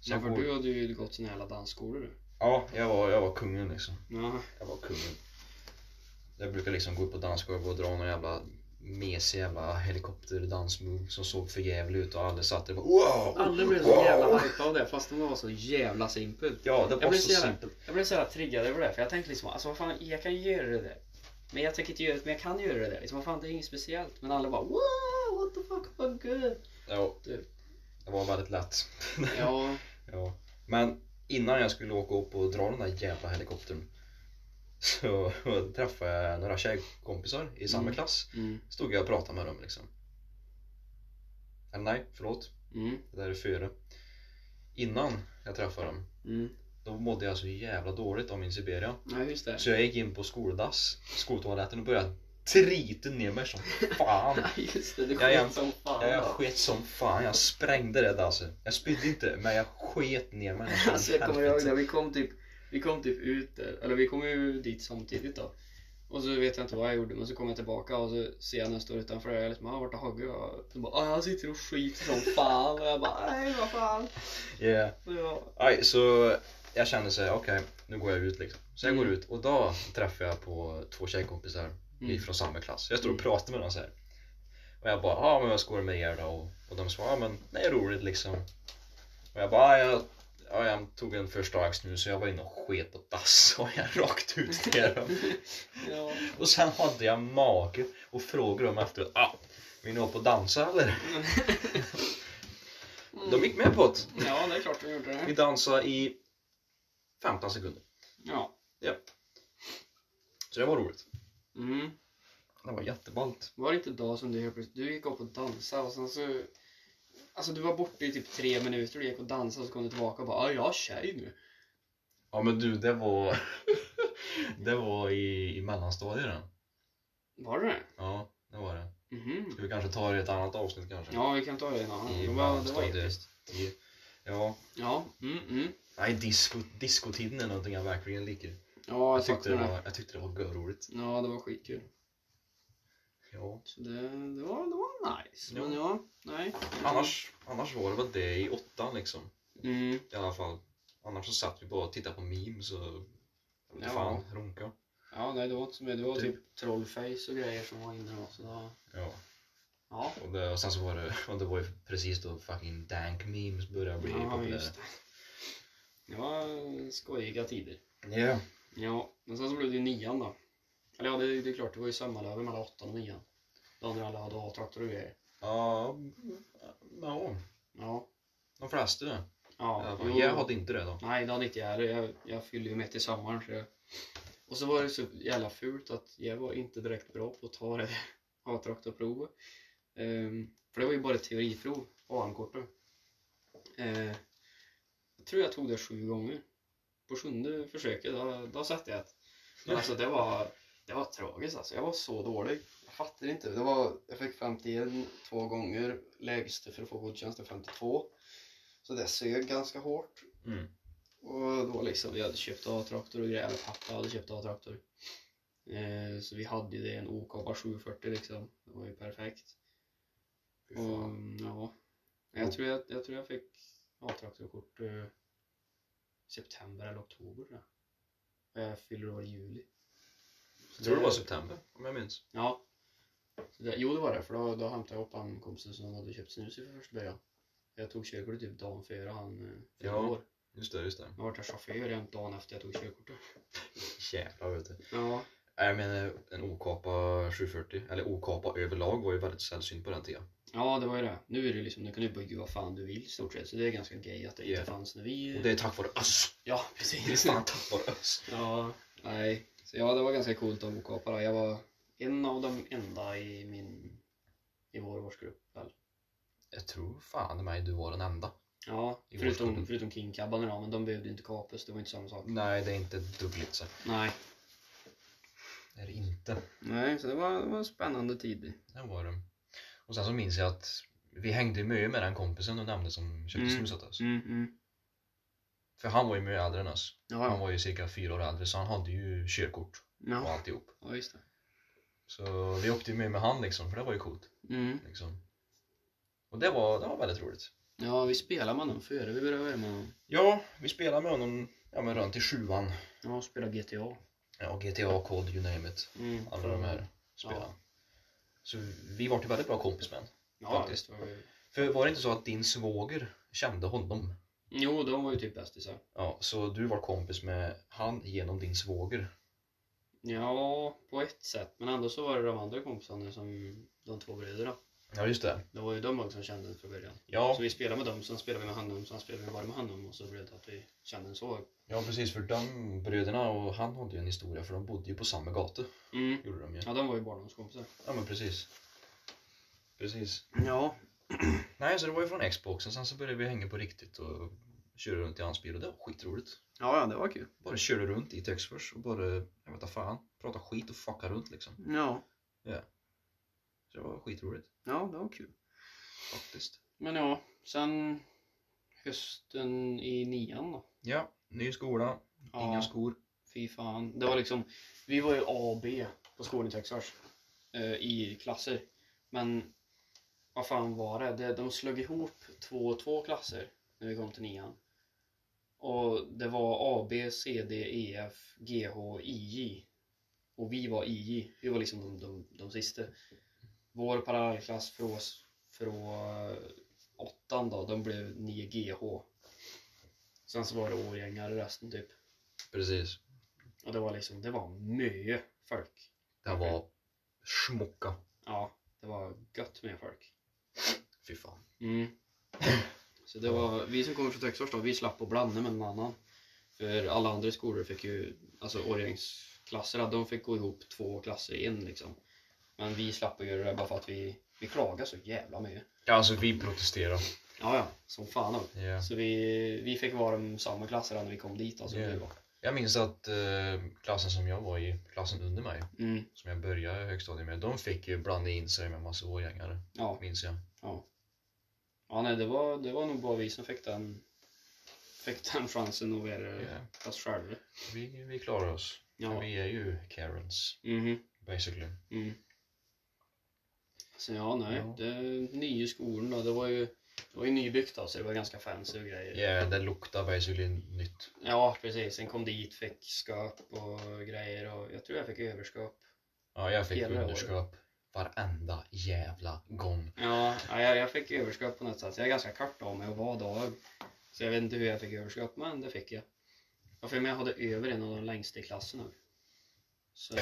så Ja, för går, du hade ju gått såna jävla dansskolor du. Ja, jag var, jag var kungen liksom. Ja. Jag var kungen. Jag brukar liksom gå upp på dansgolv och dra någon jävla mesig jävla helikopterdansmove som såg för jävligt ut och alla satt där och bara wow! Alla blev så wow! jävla hypade av det fast de var så jävla simpelt. Ja, det Jag var blev så så jävla- simpelt. Jag blev så jävla triggad över det för jag tänkte liksom alltså vad fan jag kan göra det där. Men jag tänker inte göra det men jag kan göra det där. Liksom, vad fan det är inget speciellt. Men alla bara wow what the fuck vad good. Ja, Du. det var väldigt lätt. Ja. Ja. Men innan jag skulle åka upp och dra den där jävla helikoptern så träffade jag några tjejkompisar i samma Mm. klass. Mm. Stod jag och pratade med dem liksom. Eller nej, förlåt. Mm. Det där är före. Innan jag träffade dem, Mm. då mådde jag så jävla dåligt av min Siberia. Ja. Så jag gick in på skoldass, skoltoaletten och började trita ner mig som fan. Ja just det, du sket som fan. Jag sket som fan, jag sprängde det dasset. Jag spydde inte, men jag sket ner mig. Alltså jag kommer ihåg det, vi kom typ Vi kom typ ut där, eller vi kom ju dit samtidigt då Och så vet jag inte vad jag gjorde men så kom jag tillbaka och så ser jag när jag står utanför och jag är liksom, ah, vart är Hagge? Och så bara, ah, han sitter och skiter som fan och jag bara, nej vad fan Yeah. jag, Aj, så jag kände så här, okej, nu går jag ut liksom. Så jag går Mm. ut och då träffar jag på två tjejkompisar Mm. från samma klass. Jag står och Mm. pratar med dem så här. Och jag bara, ja men vad ska du med er då? Och, och de svarar, ja men det är roligt liksom. Och jag bara, ja, jag, ja, jag tog en första dags nu så jag var inne och sket på dass och jag rakt ut till dem. ja. Och sen hade jag mage och frågade dem efteråt, ah, vill ni upp och dansa eller? De gick med på det. Ja det är klart de gjorde Vi det dansade i 15 sekunder. Ja Så det var roligt. mm. Det var jätteballt. Var det inte då som du helt plötsligt, du gick upp och dansade och sen så Alltså du var borta i typ tre minuter och gick och dansade och så kom du tillbaka och bara, jag har tjej nu Ja men du, det var... det var i, i mellanstadiet. Var det det? Ja, det var det. Mhm. Ska vi kanske ta det i ett annat avsnitt kanske? Ja, vi kan ta det en annan. I Det var, det var mellanstadiet. episkt. I- Ja. Ja, mm, mm. Nej, disco, discotiden är någonting jag verkligen liker. Ja, Jag jag tyckte det. var, jag tyckte det var görroligt. Ja, det var skitkul. Ja. Så det, det, var, det var nice. Ja. Men ja, nej. Annars, annars var det väl det i åttan liksom. Mm. I alla fall. Annars så satt vi bara och tittade på memes och... Jag vet Ja. fan, runka. Ja, nej, det var inte så mycket. Det var Typ. typ trollface och grejer som var inne då. Så då, Ja. ja. Och, det, och sen så var det, och det var ju precis då fucking dank memes började bli Ja, populära. just det. Det var skojiga tider. Ja. Ja, men sen så blev det ju nian då. Eller ja, det, det är klart, det var ju sommarlöver mellan åttan och nian. Då när alla hade A-traktor och grejer. Ja, ja, Ja. de flesta. Ja, Ja, jo. jag hade inte det då. Nej, det hade inte jag heller. Jag, jag fyllde ju med till sommaren. Så jag... Och så var det så jävla fult att jag var inte direkt bra på att ta det A-traktorprovet. Um, för det var ju bara ett teoriprov, AM-kortet. Uh, jag tror jag tog det sju gånger. På sjunde försöket, då, då satte jag ett. Men alltså det var, det var tragiskt alltså. Jag var så dålig. Jag fattar inte. Det var, jag fick 51 två gånger. Lägsta för att få godkänt är 52. Så det sög ganska hårt. Mm. Och då liksom, vi hade köpt A-traktor och grejer, pappa hade köpt A-traktor. Eh, så vi hade ju det, en OK 740 liksom. Det var ju perfekt. Och, fan. ja. Jag tror jag, jag tror jag fick A-traktorkort eh, september eller oktober. Och jag fyller år i juli. Jag tror det var september, om jag minns. Ja. Det, jo, det var det. För då, då hämtade jag upp han kompisen som hade köpt snus i för första början. Jag tog körkortet typ dagen före han eh, fyllde Ja. år. Just det, just det. Jag var där chaufför jämt dagen efter jag tog körkortet. Jävlar vet du. Ja, Nej men eh, en okapa 740, eller okapa överlag var ju väldigt sällsynt på den tiden. ja det var ju det. Nu är det liksom, nu kan du bygga vad fan du vill i stort sett. Så det är ganska gay att det inte Ja. fanns när vi... Och det är tack vare oss. Ja, Det är precis. fan tack vare oss. Ja, nej. Så ja, det var ganska coolt att okapa då. Jag var en av de enda i min, i vår årsgrupp väl. Jag tror fan i mig du var den enda. Ja, I förutom, förutom King Cabban då, men de behövde inte kapas, det var inte samma sak. Nej, det är inte dubbelt så. Nej. Det är det inte. Nej, så det var, det var en spännande tid. Det var det. Och sen så minns jag att vi hängde ju mycket med den kompisen du nämnde som köpte Mm. snus åt oss. Mm, mm. För han var ju mycket äldre än oss. Ja, Han var ju cirka fyra år äldre så han hade ju körkort och alltihop. ja just det. Så vi åkte ju med med han liksom, för det var ju coolt. Mm. Liksom. Och det var, det var väldigt roligt. Ja, vi spelade med honom före vi började med honom. Ja, vi spelade med honom ja, men runt i sjuan. Ja, spelade GTA. Ja, GTA, COD, you name it. Mm. Alla de här spelen. Ja. Så vi var till väldigt bra kompis med honom. Ja, faktiskt. var det. För var det inte så att din svåger kände honom? Jo, de var ju typ bästisar. Ja, så du var kompis med han genom din svåger? Ja, på ett sätt. Men ändå så var det de andra kompisarna som de två bröderna. Ja, just det. Det var ju de också som kände från början. Ja, Så vi spelade med dem, sen spelade vi med honom, sen spelade vi bara med honom och så blev det att vi kände en så. ja precis. För de bröderna och han hade ju en historia för de bodde ju på samma gata. Mm. Gjorde de ju. Ja, de var ju barndomskompisar. Ja, men precis. Precis. Ja. Nej, så det var ju från Xboxen. Sen så började vi hänga på riktigt och köra runt i hans bil och det var skitroligt. Ja, ja, det var kul. Bara körde runt i Texfors och bara, jag vet inte fan, prata skit och fucka runt liksom. Ja. Så det var skitroligt Ja, det var kul. faktiskt. Men ja, sen hösten i nian då. Ja, ny skola, Ja, inga skor. Fy fan. Det var liksom, vi var ju A och B på skolan i Texas. Eh, I klasser. Men vad fan var det? De slog ihop två och två klasser när vi kom till nian. Och det var A, B, C, D, E, F, G, H, IJ. Och vi var IJ. Vi var liksom de, de, de sista. Vår parallellklass från, från åttan då, de blev 9 GH. Sen så var det årgängare resten typ. Precis. Och det var liksom, det var mycket folk. Det var smocka. Ja, det var gött med folk. Fy fan. Mm. Så det var, vi som kommer från Texas då, vi slapp att blanda med någon annan. För alla andra skolor fick ju, alltså årgängsklasser, de fick gå ihop två klasser i en liksom. Men vi slapp att göra det bara för att vi, vi klagade så jävla mycket. Ja, alltså vi protesterade. Ja, ja, som fan också. Ja. Så vi, vi fick vara de samma klasser när vi kom dit alltså. Var. Jag minns att eh, klassen som jag var i, klassen under mig, Mm, som jag började högstadiet med, de fick ju blanda in sig med massa årgängare, ja, minns jag. ja. Ja, nej, det var, det var nog bara vi som fick den, fick den chansen att vara Ja. oss själva. Vi, vi klarar oss. Ja. vi är ju Karens, Mhm. basically. Mm. Så ja, nej. Ja. Det nya skolan då, det var ju det var ju nybyggt då, så det var ganska fancy och grejer. Ja, det luktar basically nytt. Ja, precis. Sen kom dit, fick skap och grejer och jag tror jag fick överskap. Ja, jag fick Hela underskap varenda jävla gång. Ja, ja, jag, jag fick överskap på något sätt. Jag är ganska kort av mig och var dag. Så jag vet inte hur jag fick överskap, men det fick jag. Och för mig jag hade över en av de längsta i klassen nu. Så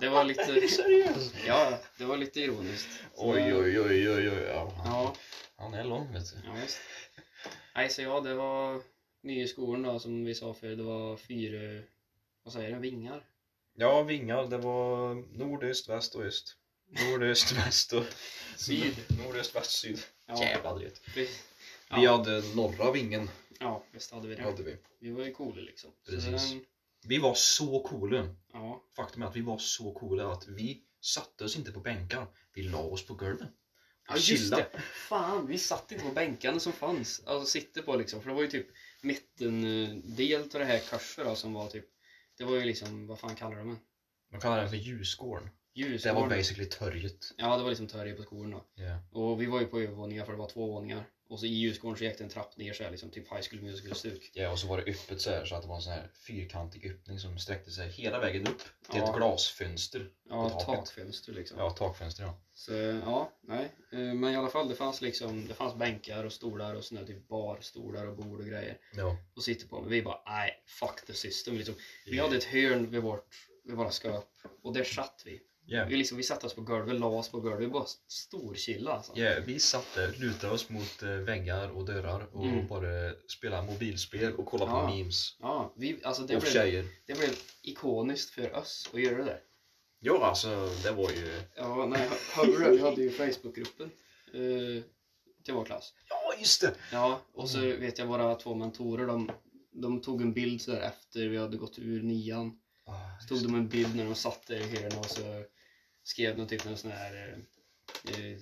det var lite... seriös? Ja, det var lite ironiskt. Så- Oj, oj, oj, oj, oj. Ja. Ja, Han är lång, vet du. Ja, visst. Nej, så ja, det var nya skolan då som vi sa för det var fyra, vad säger det, vingar? Ja, vingar. Det var nordöst, väst och öst. Nordöst, väst och Syd. Nordöst, väst, syd. Ja, Jävla drygt. vi, Vi ja, hade norra vingen. ja, visst hade vi det. Hade vi. Vi var ju coola liksom. Precis. den- vi var så coola. ja, Faktum är att vi var så coola att vi satte oss inte på bänkar. Vi la oss på golvet. ja, just det. Fan, vi satt inte på bänkarna som fanns. Alltså sitter på liksom, för det var ju typ mittendel av det här kurset då som var typ, det var ju liksom, vad fan kallar de det? Man kallar den för ljusgården. Det var basically törjet. Ja, det var liksom törje på skolan då. Ja. Och vi var ju på övervåningar för det var två våningar. Och så i ljusgården så gick det en trapp ner så här, liksom typ High School Musical-stuk. Ja, och så var det öppet så här så att det var en sån här fyrkantig öppning som sträckte sig hela vägen upp till Ja. ett glasfönster. Ja, taket. takfönster liksom. Ja, takfönster ja. Så ja, nej. Eh, Men i alla fall, det fanns liksom, det fanns bänkar och stolar och såna typ barstolar och bord och grejer. Ja. Och sitter på. Men vi bara, nej, fuck the system liksom. Vi hade ett hörn vid vårt, vid våra skåp. Och där satt vi. Ja. Vi, liksom, vi satte oss på golvet, la oss på golvet. Bara storchilla alltså. Ja, vi satt där, lutade oss mot eh, väggar och dörrar och Mm. bara spelade mobilspel och kollade på Ja. memes. Ja, vi, alltså det och blev, tjejer. det blev ikoniskt för oss att göra det där. Ja, alltså det var ju... Ja, nej, hörde? Vi hade ju Facebookgruppen eh, till vår klass. Ja, just det! Ja, och så vet jag våra två mentorer, de, de tog en bild så där efter vi hade gått ur nian. Ah, Så tog de en bild när de satt där i hörnet och så skrev de typ sån här eh, eh,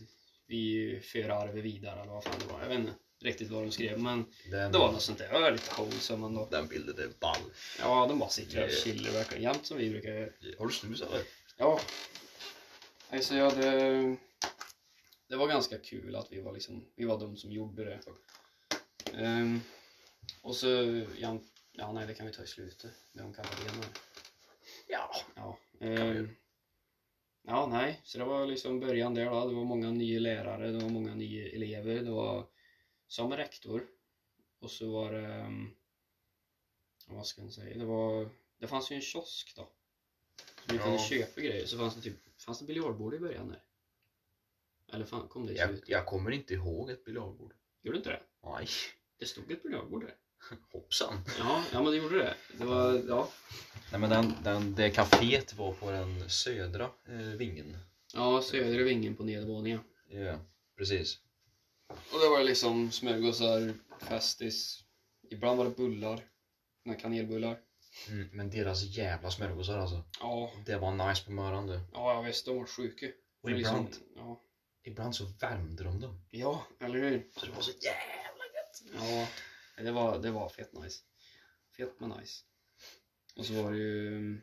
Vi för arvet vidare eller vad fan det var. Jag vet inte riktigt vad de skrev men den, det var något sånt där. Det var lite wholesome ändå. den bilden är ball. Ja, de bara sitter och chillar verkligen jämt som vi brukar göra. Har du snus eller? Ja. Alltså jag hade... Det var ganska kul att vi var liksom, vi var de som gjorde det. Ehm, och så, ja, ja nej det kan vi ta i slutet. Det om Katarina. Ja. Ja. vi göra. ehm, ja, nej. Så det var liksom början där då. Det var många nya lärare, det var många nya elever. Det var som rektor. Och så var det... ehm, vad ska jag säga? Det var... Det fanns ju en kiosk då. Så vi Ja. kunde köpa grejer. Så fanns det typ... Fanns det biljardbord i början där? Eller fan, kom det Jag, slutet? jag kommer inte ihåg ett biljardbord. Gjorde inte det? Nej. Det stod ett biljardbord där. Hoppsan. Ja, ja men det gjorde det. Det var... Ja. Nej men den, den, det kaféet var på den södra eh, vingen. Ja, södra vingen på nedervåningen. Ja, precis. Och det var liksom smörgåsar, Festis. Ibland var det bullar. Här kanelbullar. Mm, men deras jävla smörgåsar alltså. Ja, Det var nice på morgonen du. ja jag visst, de var sjuka. Och För ibland, Liksom, ja. ibland så värmde de dem. ja, eller hur? Så det var så jävla gött. Ja, det var, det var fett nice. Fett men nice. Och så var det ju...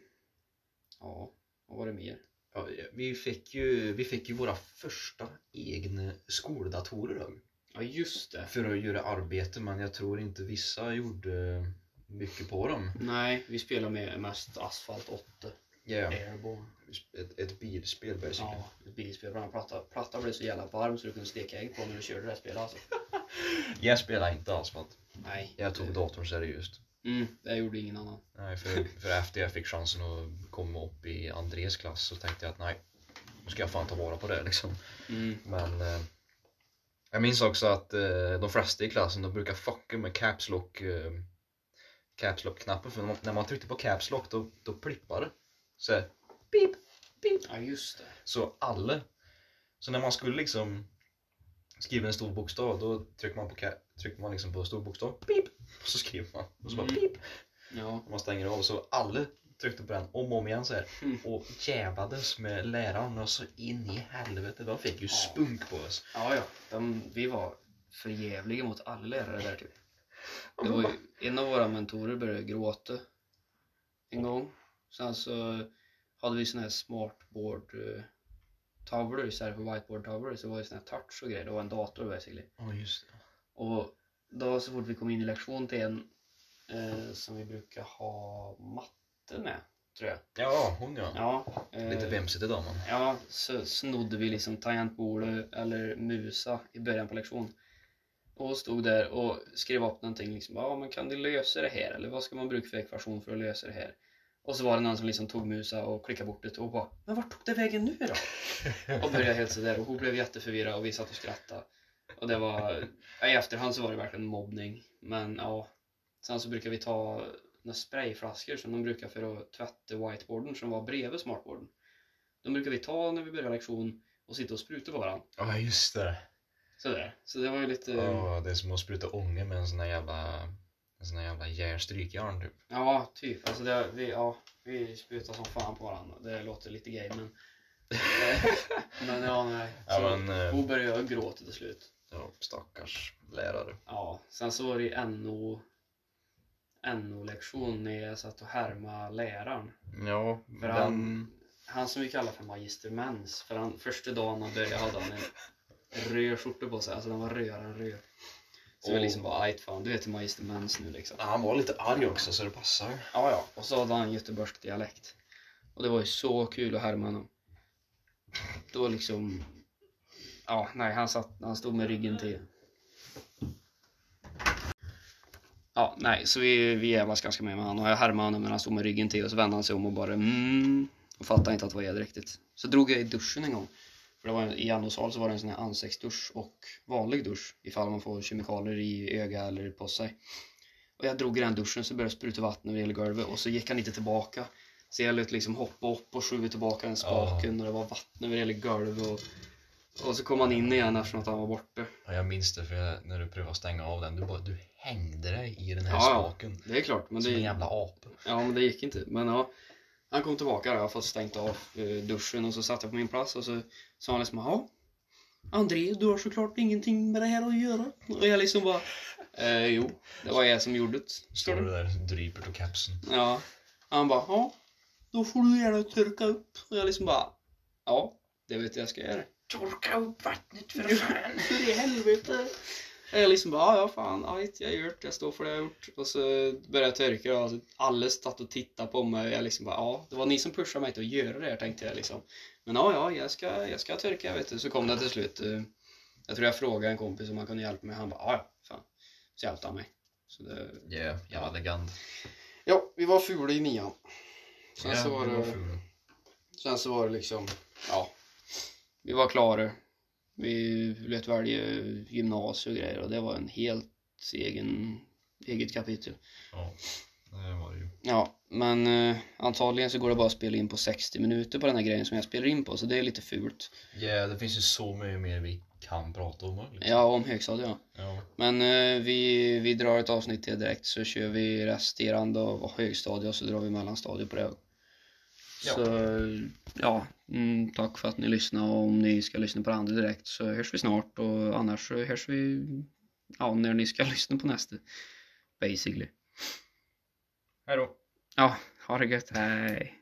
Ja, vad var det mer? Ja, vi, fick ju, vi fick ju våra första egna skoldatorer då. Ja, just det. För att göra arbete men jag tror inte vissa gjorde mycket på dem. Nej, vi spelar med mest Asphalt 8. Ja, Airborne. ett, ett bilspel basically. Ja, ett bilspel. Vår platta, platta blev så jävla varm så du kunde steka ägg på när du körde det här spelet alltså. Jag spelar inte att Nej. jag tog datorn seriöst. Mm, det gjorde ingen annan. Nej, för, för efter jag fick chansen att komma upp i Andres klass så tänkte jag att nej, nu ska jag fan ta vara på det liksom. Mm. Men eh, jag minns också att eh, de flesta i klassen de brukar fucka med caps lock, eh, caps lock knappen för när man, när man tryckte på caps lock då, då plippade det. Så pip, pip. Ja, just det. Så alla. Så när man skulle liksom skriva en stor bokstav då trycker man på, ca- trycker man liksom på stor bokstav, pip. Och så skriver man. Och så bara Mm. pip. Ja. Och man stänger av. Så alla tryckte på den om och om igen så här. Mm. Och jävlades med läraren och så in i helvete. De fick ju Ja. spunk på oss. Ja, ja. De, vi var för jävliga mot alla lärare där typ. Det var ju, en av våra mentorer började gråta en gång. Sen så hade vi sån här smartboard uh, tavlor istället för whiteboard tavlor. Så det var ju sån här touch och grejer. Det var en dator basically. Ja just det. Och då så fort vi kom in i lektion till en eh, som vi brukar ha matte med, tror jag. Ja, hon ja. Ja, eh, Lite vemsigt idag man. Ja, så snodde vi liksom tangentbordet eller musa i början på lektion. Och stod där och skrev upp någonting liksom. Ja, men kan du lösa det här? Eller vad ska man bruka för ekvation för att lösa det här? Och så var det någon som liksom tog musa och klickade bort det och bara Men vart tog det vägen nu då? och började helt sådär och hon blev jätteförvirrad och vi satt och skrattade. Och det var, ja, i efterhand så var det verkligen mobbning. Men ja, sen så brukar vi ta några sprayflaskor som de brukar för att tvätta whiteboarden som var bredvid smartboarden. De brukar vi ta när vi börjar lektion och sitta och spruta på varandra. Ja just det. Sådär. Så det var ju lite, Ja, det är som att spruta ånga med en sån där jävla en sån där jävla järnstrykjärn typ. ja typ. Alltså det, vi, ja, vi sprutar som fan på varandra. Det låter lite gay men... men ja, nej. Ja, Så men, eh, hon började jag gråta till slut. Ja, stackars lärare. Ja, sen så var det ju NO, NO-lektion när jag satt och härmade läraren. Ja, För den... han, han som vi kallar för Magister Mens. För han, första dagen han började hade han en röd skjorta på sig. Alltså den var rödare än röd. Så Åh. liksom bara, ajt fan, du heter Magister Mens nu liksom. Ja, Han var lite arg också så det passar. Ja, ja. Och så hade han göteborgsk dialekt. Och det var ju så kul att härma honom. Det var liksom... Ja, nej, han, satt, han stod med ryggen till. Ja, nej, så vi, vi jävlas ganska med med honom. Och jag härmade honom när han stod med ryggen till och så vände han sig om och bara mm. Och fattade inte att det var jag riktigt. Så drog jag i duschen en gång. För det var en, i Andosal så var det en sån här ansiktsdusch och vanlig dusch ifall man får kemikalier i öga eller på sig. Och jag drog i den duschen så började det spruta vatten över hela golvet och så gick han inte tillbaka. Så jag lät liksom hoppa upp och skjuta tillbaka den spaken och det var vatten över hela golvet och, och så kom han in igen eftersom att han var borta. Ja, jag minns det för jag, när du prövade stänga av den, du, bara, du hängde dig i den här Ja, ja. spaken. Det är klart, men Som en det, jävla apa. ja, men det gick inte. Men ja, han kom tillbaka där, fått stängt av eh, duschen och så satt jag på min plats och så sa han liksom ja André, du har såklart ingenting med det här att göra. Och jag liksom bara eh, jo, det var jag som gjorde det. Står du där, dryper och kapsen. Ja. Han bara, ja. Då får du gärna törka upp. Och jag liksom bara, ja. Det vet jag ska göra. Torka upp vattnet för För i helvete. Jag liksom bara, ja, ja fan, ajt, jag har gjort, jag står för det jag har gjort. Och så började jag törka och alltså, alla satt och tittade på mig. Jag liksom bara, ja, det var ni som pushade mig till att göra det här tänkte jag liksom. Men ja, ja, jag ska, jag ska törka, vet du. Så kom det till slut. eh, Jag tror jag frågade en kompis om han kunde hjälpa mig. Han bara, ja, fan. Så hjälpte han mig. Så det, Yeah, jävla legend. ja, vi var fula i nian. Sen Ja, så var det var. Sen så var det liksom, ja. Vi var klara. Vi lät välja gymnasium och grejer och det var en helt egen, eget kapitel. Ja, det var det ju. Ja, men eh, antagligen så går det bara att spela in på 60 minuter på den här grejen som jag spelar in på, så det är lite fult. Yeah, det finns ju så mycket mer vi kan prata om. Liksom. Ja, om högstadiet ja. ja. Men eh, vi, vi drar ett avsnitt till direkt så kör vi resterande av högstadiet och så drar vi mellanstadiet på det. Ja. Så ja, mm, tack för att ni lyssnade och om ni ska lyssna på det andra direkt så hörs vi snart och annars så hörs vi ja, när ni ska lyssna på nästa. Basically. Hej då. Ja, ha det gött, hej!